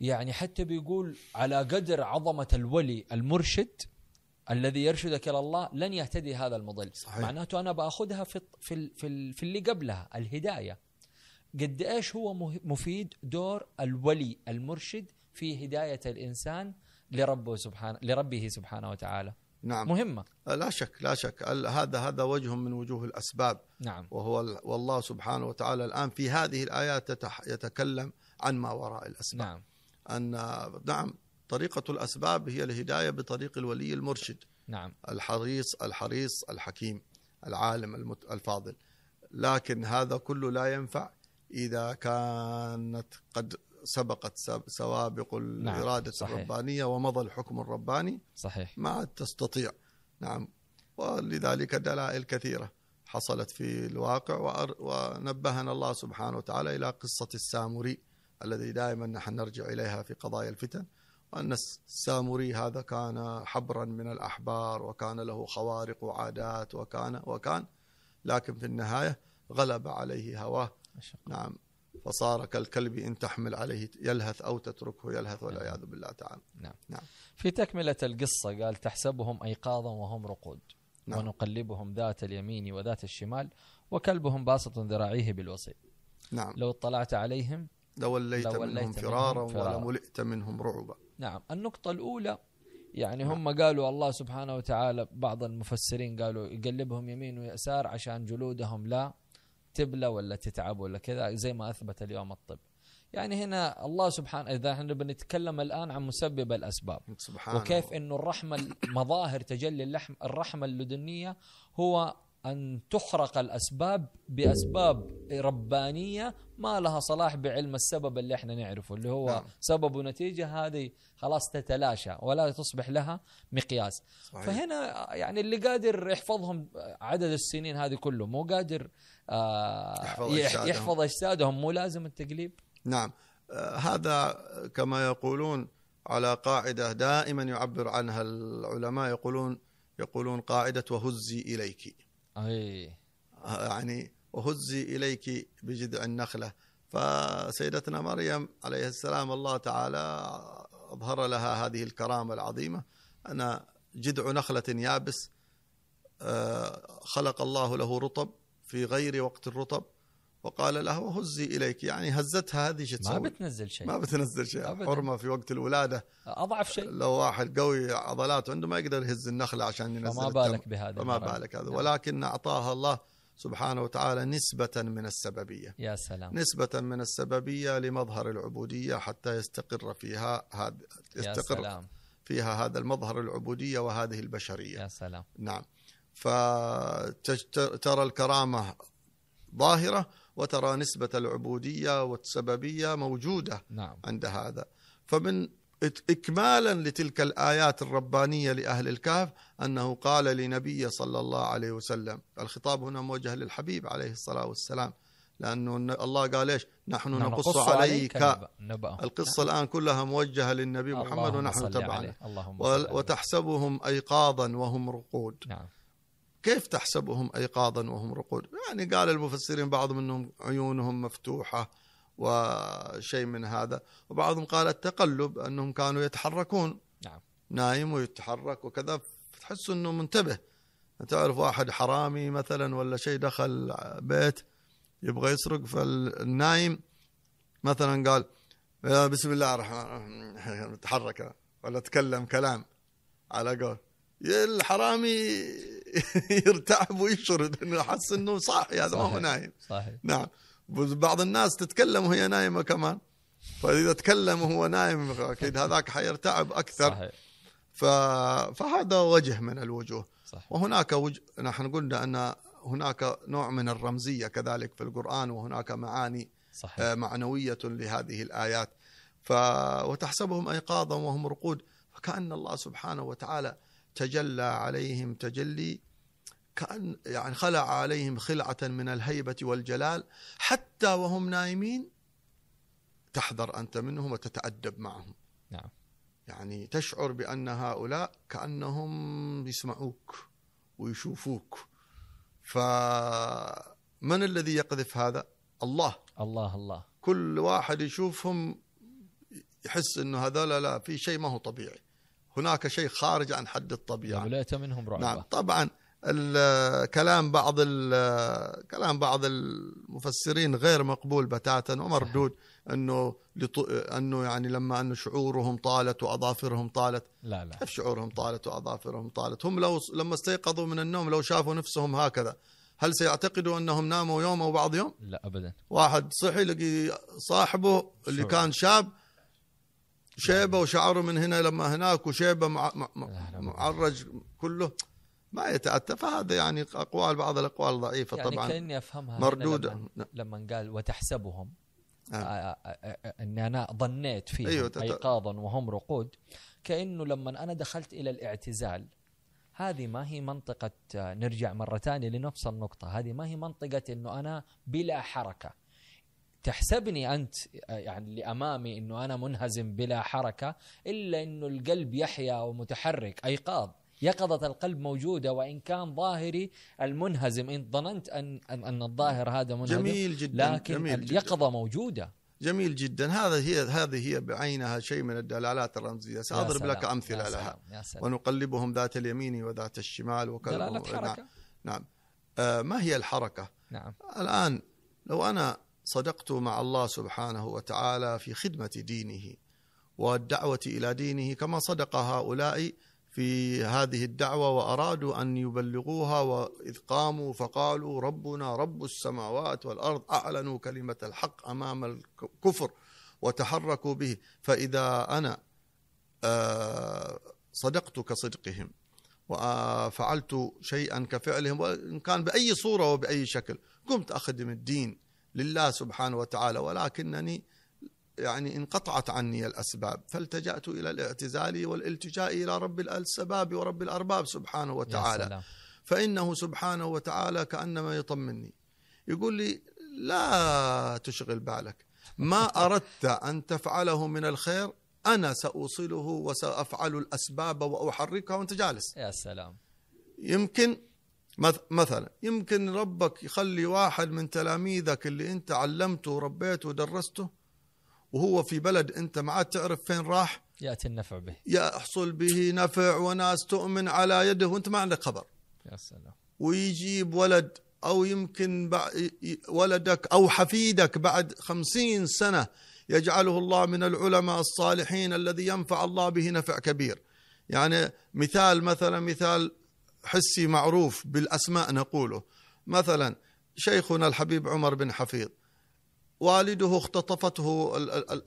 يعني حتى بيقول على قدر عظمة الولي المرشد الذي يرشدك إلى الله لن يهتدي هذا المضل. صحيح. معناته أنا بأخذها في في في, في اللي قبلها الهداية. قد إيش هو مفيد؟ دور الولي المرشد في هداية الإنسان لربه سبحانه لربه سبحانه وتعالى. نعم. مهمة. لا شك لا شك. هذا هذا وجه من وجوه الأسباب. نعم. وهو ال- والله سبحانه وتعالى الآن في هذه الآيات يتكلم عن ما وراء الأسباب. نعم. أن نعم طريقة الأسباب هي الهداية بطريق الولي المرشد. نعم. الحريص الحريص الحكيم العالم المت- الفاضل. لكن هذا كله لا ينفع إذا كانت قد سبقت سب- سوابق الإرادة صحيح. الربانية ومضى الحكم الرباني. صحيح. ما عاد تستطيع. نعم. ولذلك دلائل كثيرة حصلت في الواقع ونبهنا الله سبحانه وتعالى إلى قصة السامري الذي دائما نحن نرجع إليها في قضايا الفتن وأن السامري هذا كان حبرا من الأحبار وكان له خوارق وعادات وكان وكان لكن في النهاية غلب عليه هواه. نعم. فصار كالكلب إن تحمل عليه يلهث أو تتركه يلهث والعياذ بالله تعالى نعم. نعم. في تكملة القصة قال تحسبهم أيقاظا وهم رقود نعم. ونقلبهم ذات اليمين وذات الشمال وكلبهم باسط ذراعيه بالوصي نعم لو اطلعت عليهم لوليت, لوليت منهم منهم فرارا فرارا. ولملئت منهم رعبا نعم النقطة الأولى يعني نعم. هم قالوا الله سبحانه وتعالى بعض المفسرين قالوا يقلبهم يمين ويسار عشان جلودهم لا تبلى ولا تتعب ولا كذا زي ما أثبت اليوم الطب. يعني هنا الله سبحانه إذا إحنا بنتكلم الآن عن مسبب الأسباب. سبحان وكيف إنه الرحمة مظاهر تجلي اللحم الرحمة اللدنية هو أن تخرق الأسباب بأسباب ربانية ما لها صلاح بعلم السبب اللي إحنا نعرفه اللي هو نعم. سبب ونتيجة هذه خلاص تتلاشى ولا تصبح لها مقياس صحيح. فهنا يعني اللي قادر يحفظهم عدد السنين هذه كله مو قادر آه يحفظ يح- أجسادهم. يحفظ أجسادهم مو لازم التقليب نعم آه، هذا كما يقولون على قاعدة دائما يعبر عنها العلماء يقولون يقولون قاعدة وهزي إليك آه، يعني وهزي إليك بجذع النخلة. فسيدتنا مريم عليه السلام الله تعالى أظهر لها هذه الكرامة العظيمة. أن جذع نخلة يابس آه، خلق الله له رطب في غير وقت الرطب. وقال له وهزي إليك. يعني هزتها هذه شو ما تسوي؟ بتنزل شيء. ما بتنزل شيء. أبداً. حرمة في وقت الولادة. أضعف شيء. لو واحد قوي عضلات عنده ما يقدر يهز النخلة عشان ينزل فما. بالك بهذا فما. بالك هذا نعم. ولكن أعطاها الله سبحانه وتعالى نسبة من السببية. يا سلام. نسبة من السببية لمظهر العبودية حتى يستقر فيها هذا يا يستقر سلام. فيها هذا المظهر العبودية وهذه البشرية. يا سلام. نعم. فترى الكرامة ظاهرة وترى نسبة العبودية والسببية موجودة نعم. عند هذا. فمن إكمالا لتلك الآيات الربانية لأهل الكهف أنه قال لنبي صلى الله عليه وسلم الخطاب هنا موجه للحبيب عليه الصلاة والسلام لأنه الله قال إيش؟ نحن نقص عليك نبأ. القصة الآن كلها موجهة للنبي محمد ونحن عليه. وتحسبهم أيقاظا وهم رقود. نعم. كيف تحسبهم ايقاظا وهم رقود؟ يعني قال المفسرين بعضهم إنهم عيونهم مفتوحة وشيء من هذا، وبعضهم قال التقلب أنهم كانوا يتحركون نعم نايم ويتحرك وكذا فتحس إنه منتبه. تعرف واحد حرامي مثلا ولا شيء دخل بيت يبغى يسرق فالنايم مثلا قال بسم الله الرحمن الرحيم تحرك ولا تكلم كلام على قول يا الحرامي يرتعب ويشرد إنه حس إنه صاحي هذا ما هو. نايم. صحيح. نعم. بعض الناس تتكلم وهي نايمة كمان. فإذا تكلم وهو نايم أكيد هذاك حيرتعب أكثر. صحيح. ف... فهذا وجه من الوجوه. صحيح. وهناك وجه نحن قلنا أن هناك نوع من الرمزية كذلك في القرآن وهناك معاني صحيح. آه، معنوية لهذه الآيات. ف... وتحسبهم أيقاظا وهم رقود. فكأن الله سبحانه وتعالى تجلى عليهم تجلي كأن يعني خلع عليهم خلعة من الهيبة والجلال حتى وهم نايمين تحذر أنت منهم وتتأدب معهم. نعم. يعني تشعر بأن هؤلاء كأنهم يسمعوك ويشوفوك. فمن الذي يقذف هذا؟ الله. الله الله. كل واحد يشوفهم يحس إنه هذول لا في شيء ما هو طبيعي. هناك شيء خارج عن حد الطبيعة. وليت منهم رعبة نعم. طبعا كلام بعض كلام بعض المفسرين غير مقبول بتاتا. ومردود إنه لط- إنه يعني لما إنه شعورهم طالت وأظافرهم طالت. لا لا. كيف شعورهم طالت وأظافرهم طالت؟ هم لو لما استيقظوا من النوم لو شافوا نفسهم هكذا هل سيعتقدوا أنهم ناموا يوم أو بعض يوم؟ لا ابدا. واحد صحي لقي صاحبه اللي شعور. كان شاب شيبة وشعره من هنا لما هناك وشيبة مع مع-. معرج كله ما يتأتى فهذا يعني أقوال بعض الأقوال ضعيفة يعني طبعا كأني أفهمها. لما, نعم. لما قال وتحسبهم نعم. آه، آه، آه، إني أنا ظنيت فيهم أيوة، ايقاظا وهم رقود كأنه لما أنا دخلت إلى الاعتزال هذه ما هي منطقة آه، نرجع مرة ثانية لنفس النقطة هذه ما هي منطقة إنه أنا بلا حركة تحسبني أنت يعني اللي امامي إنه أنا منهزم بلا حركة إلا إنه القلب يحيا ومتحرك أيقاظ. يقظة القلب موجودة وإن كان ظاهري المنهزم. إن ظننت أن أن, أن الظاهر هذا منهزم جميل جدا لكن جميل جدا. اليقظة موجودة. جميل جدا. هذا هي هذه هي بعينها شيء من الدلالات سأضرب سلام، لك أمثلة يا لها. يا سلام. ونقلبهم ذات اليمين وذات الشمال وكذا. دلالة نعم. حركة. نعم. آه ما هي الحركة؟ نعم. الآن لو أنا صدقت مع الله سبحانه وتعالى في خدمة دينه والدعوة إلى دينه كما صدق هؤلاء في هذه الدعوة وأرادوا أن يبلغوها وإذ قاموا فقالوا ربنا رب السماوات والأرض أعلنوا كلمة الحق أمام الكفر وتحركوا به. فإذا أنا آه، صدقت كصدقهم وفعلت شيئا كفعلهم وإن كان بأي صورة وبأي شكل قمت أخدم الدين لله سبحانه وتعالى ولكنني يعني انقطعت عني الأسباب فالتجأت إلى الاعتزال والالتجاء إلى رب الأسباب ورب الأرباب سبحانه يا وتعالى. سلام. فإنه سبحانه وتعالى كأنما يطمني يقول لي لا تشغل بالك ما أردت أن تفعله من الخير أنا سأوصله وسأفعل الأسباب وأحركها وأنت جالس. يا سلام. يمكن مثلا يمكن ربك يخلي واحد من تلاميذك اللي انت علمته وربيته ودرسته وهو في بلد انت ما عاد تعرف فين راح يأتي النفع به. يحصل به نفع وناس تؤمن على يده وانت ما عندك خبر. يا سلام. ويجيب ولد أو يمكن ولدك أو حفيدك بعد خمسين سنة يجعله الله من العلماء الصالحين الذي ينفع الله به نفع كبير. يعني مثال مثلا مثال حسي معروف بالأسماء نقوله. مثلا شيخنا الحبيب عمر بن حفيظ والده اختطفته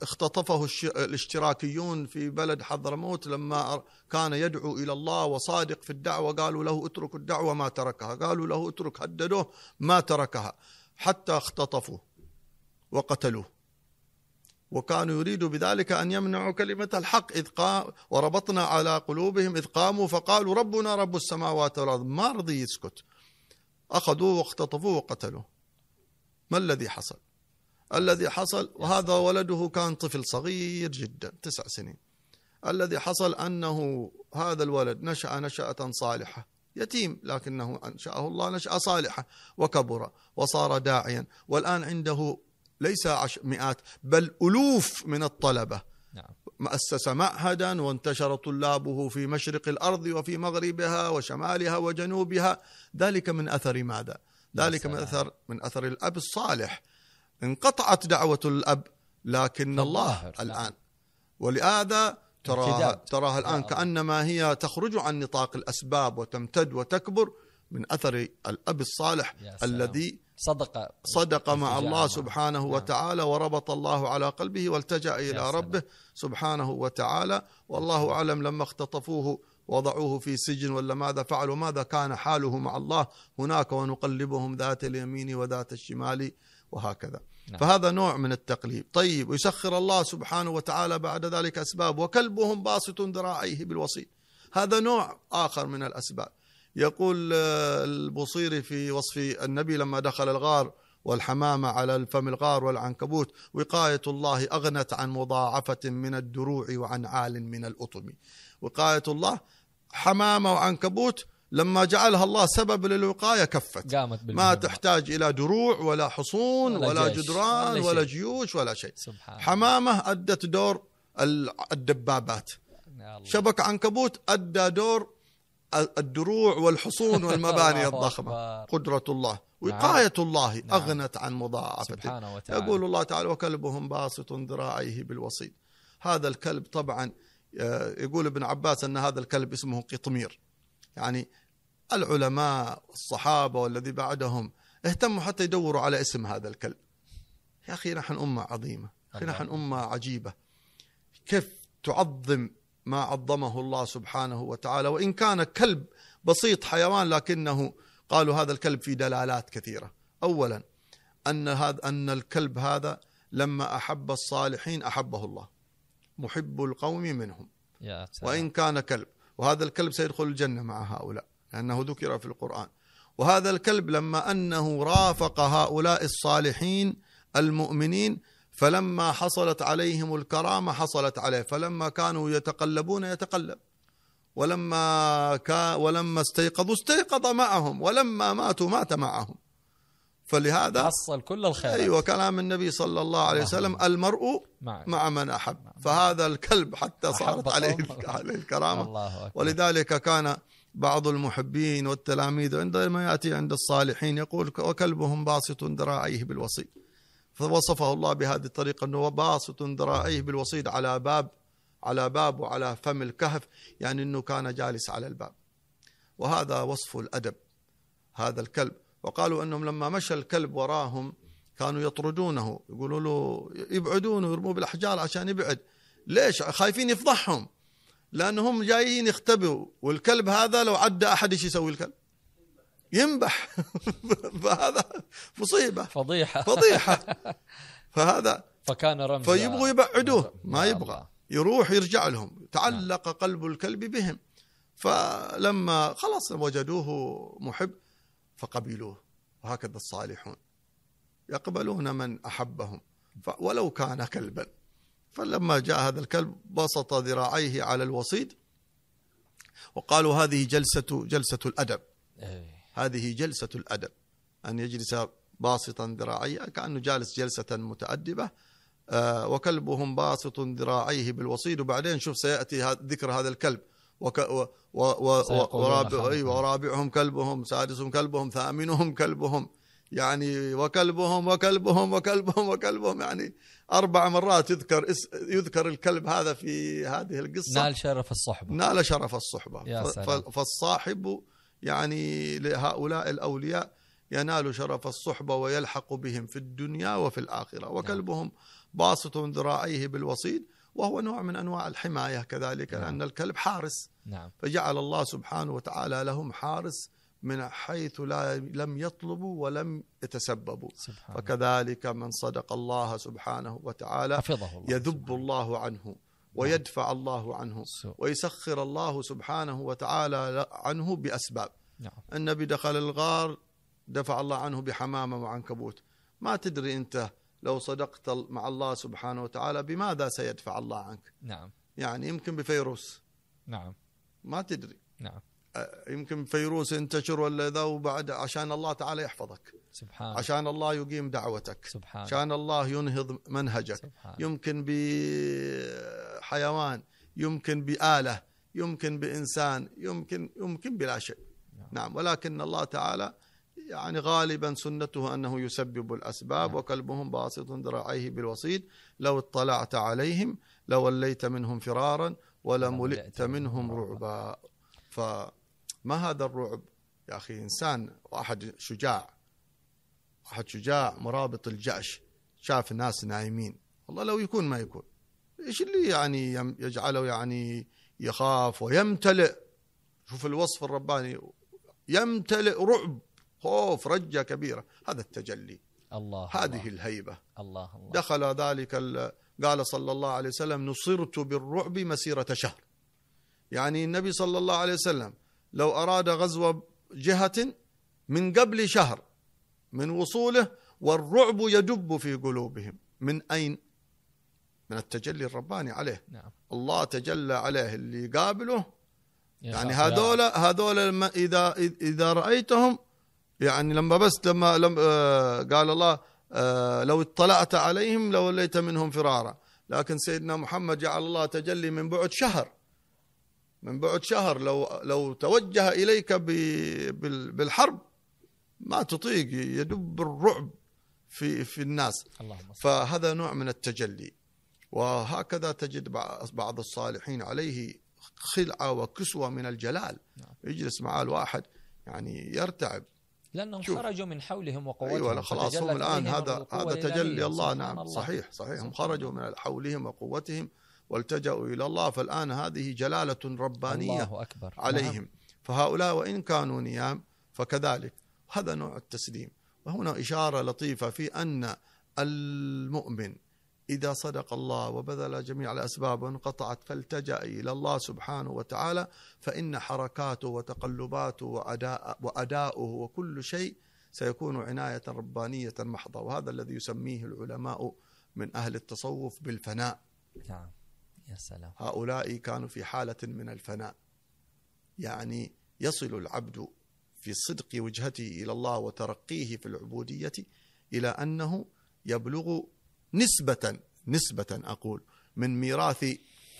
اختطفه الاشتراكيون في بلد حضرموت لما كان يدعو إلى الله وصادق في الدعوة قالوا له اترك الدعوة ما تركها، قالوا له اترك هددوه ما تركها. حتى اختطفوه وقتلوه. وكانوا يريدوا بذلك أن يمنعوا كلمة الحق إذ قام وربطنا على قلوبهم إذ قاموا فقالوا ربنا رب السماوات والأرض ما رضي يسكت. أخذوه واختطفوه وقتلوه. ما الذي حصل؟ الذي حصل وهذا ولده كان طفل صغير جدا تسع سنين الذي حصل أنه هذا الولد نشأ نشأة صالحة يتيم لكنه أنشأه الله نشأة صالحة وكبر وصار داعيا والآن عنده ليس عش مئات بل ألوف من الطلبة نعم مؤسس معهدا وانتشر طلابه في مشرق الأرض وفي مغربها وشمالها وجنوبها ذلك من أثر ماذا؟ ذلك من. أثر من أثر الأب الصالح انقطعت دعوة الأب لكن الله نعم. الآن ولهذا تراها. تراها الله. كأنما هي تخرج عن نطاق الأسباب وتمتد وتكبر من أثر الأب الصالح. الذي صدق صدق مع الله. سبحانه نعم. وتعالى وربط الله على قلبه والتجأ إلى. ربه سبحانه وتعالى والله أعلم لما اختطفوه وضعوه في سجن ولا ماذا فعلوا ماذا كان حاله مع الله هناك ونقلبهم ذات اليمين وذات الشمال وهكذا نعم. فهذا نوع من التقليب طيب ويسخر الله سبحانه وتعالى بعد ذلك أسباب وكلبهم باسط ذراعيه بالوصيد هذا نوع آخر من الأسباب يقول آه، البصيري في وصف النبي لما دخل الغار والحمامة على الفم الغار والعنكبوت وقاية الله أغنت عن مضاعفة من الدروع وعن عال من الأطم وقاية الله حمامة وعنكبوت لما جعلها الله سبب للوقاية كفت قامت ما. تحتاج إلى دروع ولا حصون ولا ولا, جدران ولا ولا. جيوش ولا شيء سبحان حمامة أدت دور ال- الدبابات. شبك عنكبوت أدى دور الدروع والحصون والمباني الضخمة. قدرة الله وقاية الله نعم. أغنت عن مضاعفة سبحانه وتعالى. يقول الله تعالى وكلبهم باسط ذراعيه بالوصيد. هذا الكلب طبعا آه، يقول ابن عباس أن هذا الكلب اسمه قطمير. يعني العلماء الصحابة والذي بعدهم اهتموا حتى يدوروا على اسم هذا الكلب. يا أخي نحن أمة عظيمة أخي. نحن أمة عجيبة. كيف تعظم ما عظمه الله سبحانه وتعالى. وإن كان كلب بسيط حيوان لكنه قالوا هذا الكلب فيه دلالات كثيرة. أولا أن هذا أن الكلب هذا لما أحب الصالحين أحبه الله. محب القوم منهم. يا. وإن كان كلب وهذا الكلب سيدخل الجنة مع هؤلاء لأنه ذكر في القرآن. وهذا الكلب لما أنه رافق هؤلاء الصالحين المؤمنين فلما حصلت عليهم الكرامة حصلت عليه فلما كانوا يتقلبون يتقلب. ولما كا ولما استيقظوا استيقظ معهم ولما ماتوا مات معهم. فلهذا حصل كل الخير أيوة كلام النبي صلى الله عليه وسلم المرء مع مع من أحب. فهذا الكلب حتى صارت عليه الكرامة. الله أكبر. ولذلك كان بعض المحبين والتلاميذ عندما يأتي عند الصالحين يقول وكلبهم باسط ذراعيه بالوصيد فوصفه الله بهذه الطريقة أنه باسط ذراعيه بالوصيد على باب على باب وعلى فم الكهف يعني أنه كان جالس على الباب. وهذا وصف الأدب هذا الكلب. وقالوا أنهم لما مشى الكلب وراهم كانوا يطردونه يقولوا له يبعدونه ويرموه بالأحجار عشان يبعد. ليش؟ خايفين يفضحهم لأنهم جايين يختبروا والكلب هذا لو عدى أحد إيش يسوي الكلب؟ ينبح. فهذا مصيبة. فضيحة. فضيحة. فهذا فكان رمز فيبغوا يبعدوه. ما يا يبغى. يروح يرجع لهم. تعلق قلب الكلب بهم. فلما خلاص وجدوه محب فقبلوه. وهكذا الصالحون. يقبلون من أحبهم. ف- ولو كان كلبا. فلما جاء هذا الكلب بسط ذراعيه على الوصيد. وقالوا هذه جلسة جلسة الأدب. إيه. هذه جلسة الأدب. أن يجلس باسطا ذراعيه كأنه جالس جلسة متأدبة آه، وكلبهم باسط ذراعيه بالوصيد. وبعدين شوف سيأتي ذكر هذا الكلب. وك و و و ورابع ورابعهم كلبهم سادسهم كلبهم ثامنهم كلبهم. يعني وكلبهم وكلبهم وكلبهم وكلبهم. يعني أربع مرات يذكر اس يذكر الكلب هذا في هذه القصة. نال شرف الصحبة. نال شرف الصحبة. يا سلام. فالصاحب يعني لهؤلاء الأولياء ينال شرف الصحبة ويلحق بهم في الدنيا وفي الآخرة وكلبهم باسط ذراعيه بالوصيد وهو نوع من أنواع الحماية كذلك نعم. لأن الكلب حارس. نعم. فجعل الله سبحانه وتعالى لهم حارس من حيث لا لم يطلبوا ولم يتسببوا. سبحان الله. فكذلك من صدق الله سبحانه وتعالى حفظه الله يذب سبحانه. الله عنه. ويدفع الله عنه. ويسخر الله سبحانه وتعالى عنه بأسباب. نعم. النبي دخل الغار دفع الله عنه بحمامة وعنكبوت. ما تدري أنت لو صدقت مع الله سبحانه وتعالى بماذا سيدفع الله عنك؟ نعم. يعني يمكن بفيروس. نعم. ما تدري. نعم. يمكن فيروس ينتشر ولا ذا وبعد عشان الله تعالى يحفظك. سبحان. عشان الله يقيم دعوتك. سبحان. عشان الله ينهض منهجك. سبحان. يمكن بحيوان يمكن بآلة يمكن بإنسان يمكن يمكن بلا شيء. نعم. نعم. ولكن الله تعالى يعني غالبا سنته أنه يسبب الأسباب نعم. وكلبهم باسط ذراعيه بالوصيد لو اطلعت عليهم لوليت منهم فرارا ولملئت منهم رعبا. فما هذا الرعب؟ يا أخي إنسان وأحد شجاع واحد شجاع مرابط الجأش شاف الناس نايمين. والله لو يكون ما يكون. إيش اللي يعني يجعله يعني يخاف ويمتلئ؟ شوف الوصف الرباني. يمتلئ رعب خوف رجة كبيرة. هذا التجلي. الله هذه الله. الهيبة. الله, الله. دخل ذلك ال- قال صلى الله عليه وسلم نصرت بالرعب مسيرة شهر. يعني النبي صلى الله عليه وسلم لو أراد غزو جهة من قبل شهر من وصوله والرعب يدب في قلوبهم. من أين؟ من التجلي الرباني عليه. نعم. الله تجلى عليه اللي يقابله يعني. هذول هذول لما اذا إذا رأيتهم يعني لما بس لما لما آه، قال الله آه، لو اطلعت عليهم لوليت منهم فرارا. لكن سيدنا محمد جعل الله تجلي من بعد شهر. من بعد شهر لو لو توجه إليك بالحرب ما تطيق يدب الرعب في في الناس. اللهم فهذا نوع من التجلي. وهكذا تجد بع- بعض الصالحين عليه خلعة وكسوة من الجلال. نعم. يجلس معاه الواحد يعني يرتعب. لأنهم شوف. خرجوا من حولهم وقوتهم أيوه لا خلاص هم الآن هذا هذا تجلي. الله نعم. الله. صحيح صحيح. هم خرجوا من حولهم وقوتهم. والتجأوا إلى الله فالآن هذه جلالة ربانية الله أكبر. عليهم. نعم. فهؤلاء وإن كانوا نيام فكذلك. هذا نوع التسليم. وهنا إشارة لطيفة في أن المؤمن إذا صدق الله وبذل جميع الأسباب وانقطعت فالتجأ إلى الله سبحانه وتعالى فإن حركاته وتقلباته وأداء وأداؤه وكل شيء سيكون عناية ربانية محضة. وهذا الذي يسميه العلماء من أهل التصوف بالفناء. نعم. يا سلام. هؤلاء كانوا في حالة من الفناء. يعني يصل العبد في صدق وجهته إلى الله وترقيه في العبودية إلى أنه يبلغ نسبة نسبة أقول من ميراث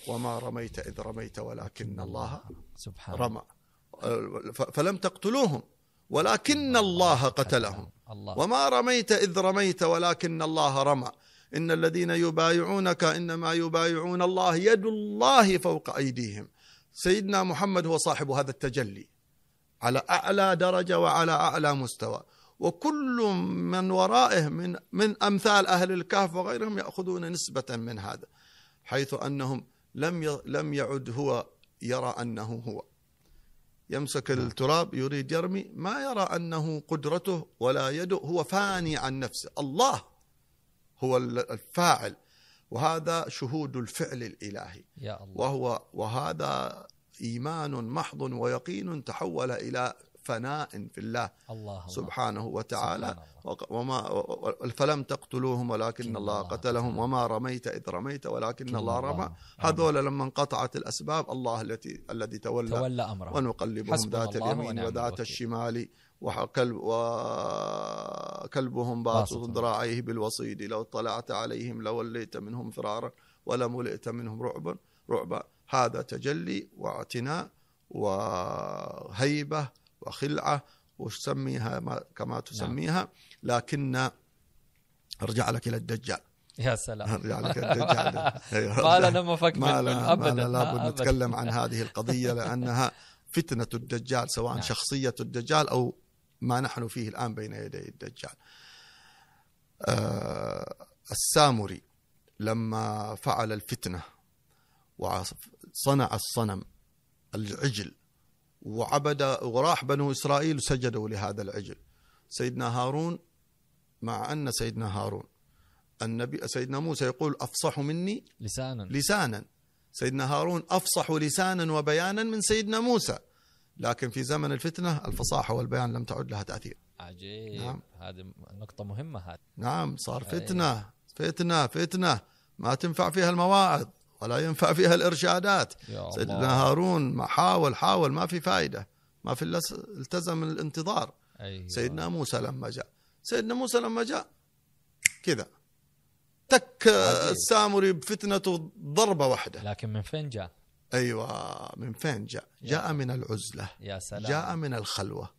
وما رميت إذ رميت ولكن الله سبحان رمى فلم تقتلوهم ولكن الله قتلهم. الله. وما رميت إذ رميت ولكن الله رمى إن الذين يبايعونك إنما يبايعون الله يد الله فوق أيديهم. سيدنا محمد هو صاحب هذا التجلي على أعلى درجة وعلى أعلى مستوى. وكل من ورائه من من أمثال أهل الكهف وغيرهم يأخذون نسبة من هذا حيث أنهم لم لم يعد هو يرى أنه هو. يمسك التراب يريد يرمي ما يرى أنه قدرته ولا يده هو فاني عن نفسه. الله هو الفاعل وهذا شهود الفعل الإلهي. يا الله. وهو وهذا إيمان محض ويقين تحول إلى فناء في الله الله الله. سبحانه وتعالى سبحان الله. وما فلم تقتلوهم ولكن الله الله قتلهم. وما رميت إذ رميت ولكن الله رمى. هذول لما انقطعت الأسباب الله التي الذي تولى تولى أمره ونقلبهم ذات اليمين وذات. الشمال وكلب وكلبهم باسط. ذراعيه بالوصيد لو اطلعت عليهم لوليت منهم فرارا ولملئت منهم رعبا رعبا هذا تجلي واعتناء وهيبة وخلعة وش سميها ما- كما تسميها لكن أرجع لك إلى الدجال يا سلام أرجع لك الدجال أيوة، ما. لنا مفك ما لنا ابدا ما لابد. نتكلم عن هذه القضية لأنها فتنة الدجال سواء نعم. شخصية الدجال أو ما نحن فيه الآن بين يدي الدجال آه السامري لما فعل الفتنة وصنع الصنم العجل وعبد وراح بنو إسرائيل سجدوا لهذا العجل. سيدنا هارون مع أن سيدنا هارون النبي سيدنا موسى يقول أفصح مني لسانا. لسانا. سيدنا هارون أفصح لسانا وبيانا من سيدنا موسى. لكن في زمن الفتنة الفصاحة والبيان لم تعد لها تأثير. عجيب. نعم. هذه نقطة مهمة هذه. نعم صار. فتنة فتنة فتنة. ما تنفع فيها المواعظ. ولا ينفع فيها الإرشادات يا سيدنا هارون ما حاول حاول ما في فائدة ما في إلا س- التزم الانتظار أيوة. سيدنا موسى لما جاء سيدنا موسى لما جاء كذا تك. السامري بفتنته ضربة واحدة لكن من فين جاء؟ أيوه من فين جاء؟ جاء من العزلة، يا سلام جاء من الخلوة.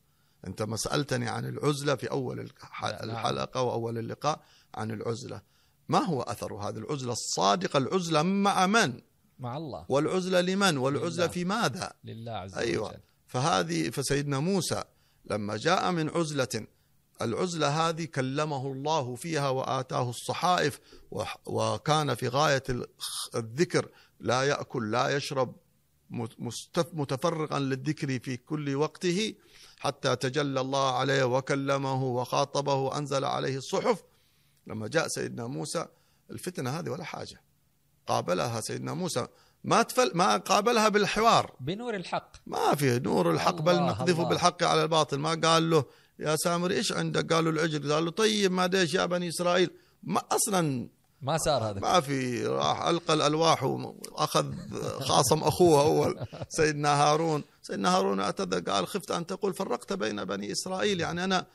أنت ما سألتني عن العزلة في أول الح-. الحلقة وأول اللقاء عن العزلة. ما هو أثر هذه العزلة الصادقة؟ العزلة مع من؟ مع الله والعزلة لمن؟ والعزلة لله. في ماذا؟ لله عز أيوة. وجل فهذه فسيدنا موسى لما جاء من عزلة العزلة هذه كلمه الله فيها وآتاه الصحائف وكان في غاية ال- الذكر لا يأكل لا يشرب متفرغا للذكر في كل وقته حتى تجلى الله عليه وكلمه وخاطبه وأنزل عليه الصحف لما جاء سيدنا موسى الفتنة هذه ولا حاجة. قابلها سيدنا موسى. ما تفل ما قابلها بالحوار. بنور الحق. ما في نور الحق بل نقذف. بالحق على الباطل. ما قال له يا سامري إيش عندك؟ قالوا العجل. قال له طيب ما ديش يا بني إسرائيل. ما أصلا ما صار هذا. ما في راح ألقى الألواح وأخذ خاصم أخوه أول سيدنا هارون. سيدنا هارون اعتذر قال خفت أن تقول فرقت بين بني إسرائيل. يعني أنا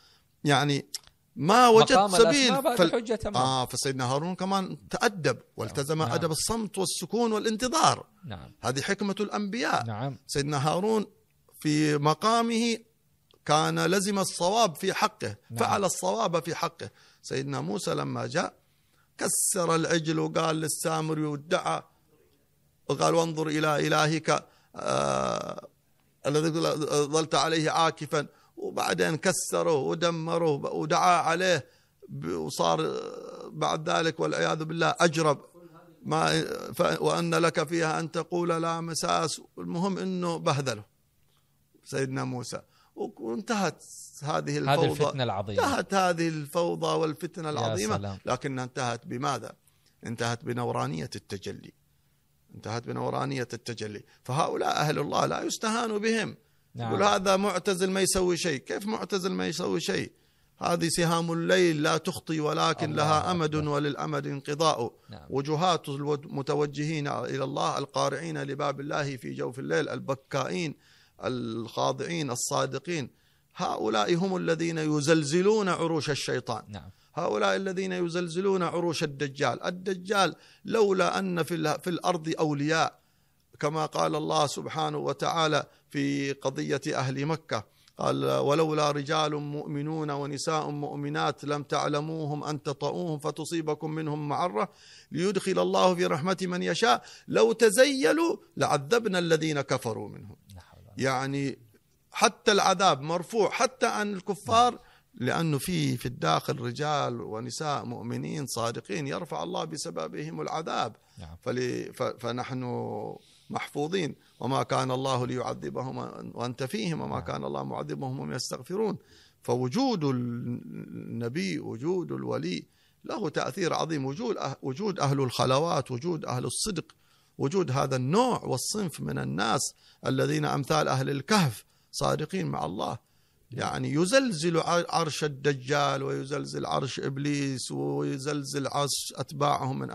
يعني ما وجدت سبيل. فال- آه فسيدنا هارون كمان تأدب والتزم نعم. أدب الصمت والسكون والانتظار. نعم. هذه حكمة الأنبياء. نعم. سيدنا هارون في مقامه كان لزم الصواب في حقه نعم. فعل الصواب في حقه. سيدنا موسى لما جاء كسر العجل وقال للسامري وادعى وقال وانظر إلى إلهك آه الذي ظلت عليه عاكفا. وبعدين كسره ودمره ودعا عليه وصار بعد ذلك والعياذ بالله أجرب. ما وأن لك فيها أن تقول لا مساس. المهم أنه بهذله سيدنا موسى. وانتهت هذه هذه الفوضى. الفتنة العظيمة. انتهت هذه الفوضى والفتنة العظيمة. سلام. لكنها انتهت بماذا؟ انتهت بنورانية التجلي. انتهت بنورانية التجلي. فهؤلاء أهل الله لا يستهان بهم. نعم. يقول هذا معتزل ما يسوي شيء. كيف معتزل ما يسوي شيء؟ هذه سهام الليل لا تخطي ولكن لها أمد أكبر. وللأمد انقضاء. نعم. وجهات المتوجهين إلى الله القارعين لباب الله في جوف الليل البكائين الخاضعين الصادقين. هؤلاء هم الذين يزلزلون عروش الشيطان. نعم. هؤلاء الذين يزلزلون عروش الدجال. الدجال لولا أن في, في الأرض أولياء. كما قال الله سبحانه وتعالى في قضية أهل مكة. قال ولولا رجال مؤمنون ونساء مؤمنات لم تعلموهم أن تطؤوهم فتصيبكم منهم معرة ليدخل الله في رحمة من يشاء. لو تزيلوا لعذبنا الذين كفروا منهم. يعني حتى العذاب مرفوع حتى عن الكفار لأنه في في الداخل رجال ونساء مؤمنين صادقين يرفع الله بسببهم العذاب. نعم. فنحن محفوظين. وما كان الله ليعذبهم وأنت فيهم وما نعم. كان الله معذبهم وهم يستغفرون. فوجود النبي وجود الولي له تأثير عظيم. وجود أه- وجود أهل الخلوات وجود أهل الصدق وجود هذا النوع والصنف من الناس الذين أمثال أهل الكهف صادقين مع الله. يعني يزلزل عرش الدجال ويزلزل عرش إبليس ويزلزل عرش أتباعهم من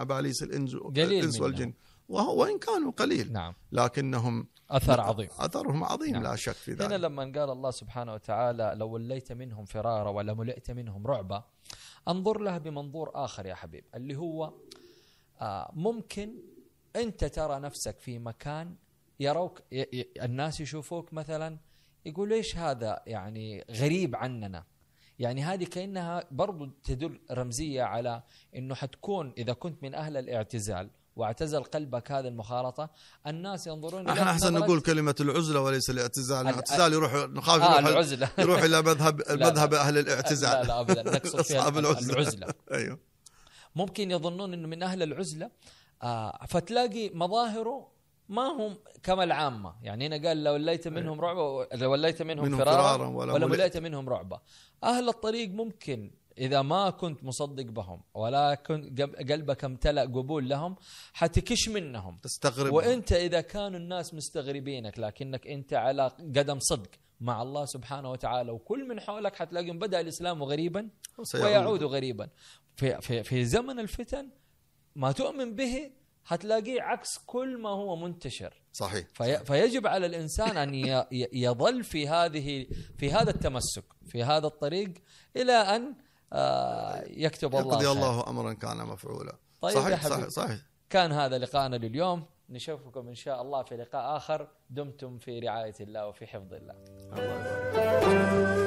الإنس منهم. والجن. وهو وإن كانوا قليل. نعم. لكنهم أثر عظيم. أثرهم عظيم نعم. لا شك في هنا ذلك. لما قال الله سبحانه وتعالى لو وليت منهم فرارا ولا ملئت منهم رعبا انظر لها بمنظور آخر يا حبيب اللي هو آه ممكن أنت ترى نفسك في مكان يروك الناس يشوفوك مثلا يقول إيش هذا يعني غريب عننا؟ يعني هذه كأنها برضو تدل رمزية على أنه حتكون إذا كنت من أهل الاعتزال واعتزل قلبك هذه المخالطة. الناس ينظرون أحنا نظرة- نقول كلمة العزلة وليس الاعتزال. ال- الاعتزال يروح نخاف آه يروح, العزلة. يروح إلى مذهب. مذهب أهل الاعتزال. لا لا ابدا. نقصد فيها العزلة. أيوه. ممكن يظنون إنه من أهل العزلة آه فتلاقي مظاهره ما هم كما العامة. يعني هنا قال لو وليت منهم رعبا لو وليت منهم, منهم فرارا, فرارا ولا. ملئت. منهم رعبا أهل الطريق ممكن إذا ما كنت مصدق بهم ولا كنت قلبك امتلأ قبول لهم حتكش منهم. تستغرب وإنت إذا كانوا الناس مستغربينك لكنك إنت على قدم صدق مع الله سبحانه وتعالى وكل من حولك حتلاقيهم بدأ الإسلام غريبا وسيعود. ويعود غريبا. في في في زمن الفتن ما تؤمن به حتلاقيه عكس كل ما هو منتشر. صحيح. في فيجب على الإنسان أن يظل في هذه في هذا التمسك في هذا الطريق إلى أن يكتب الله يقضي. الله امرا كان مفعولا. طيب يا صحيح. صحيح صحيح. كان هذا لقاءنا لليوم. نشوفكم إن شاء الله في لقاء آخر. دمتم في رعاية الله وفي حفظ الله. الله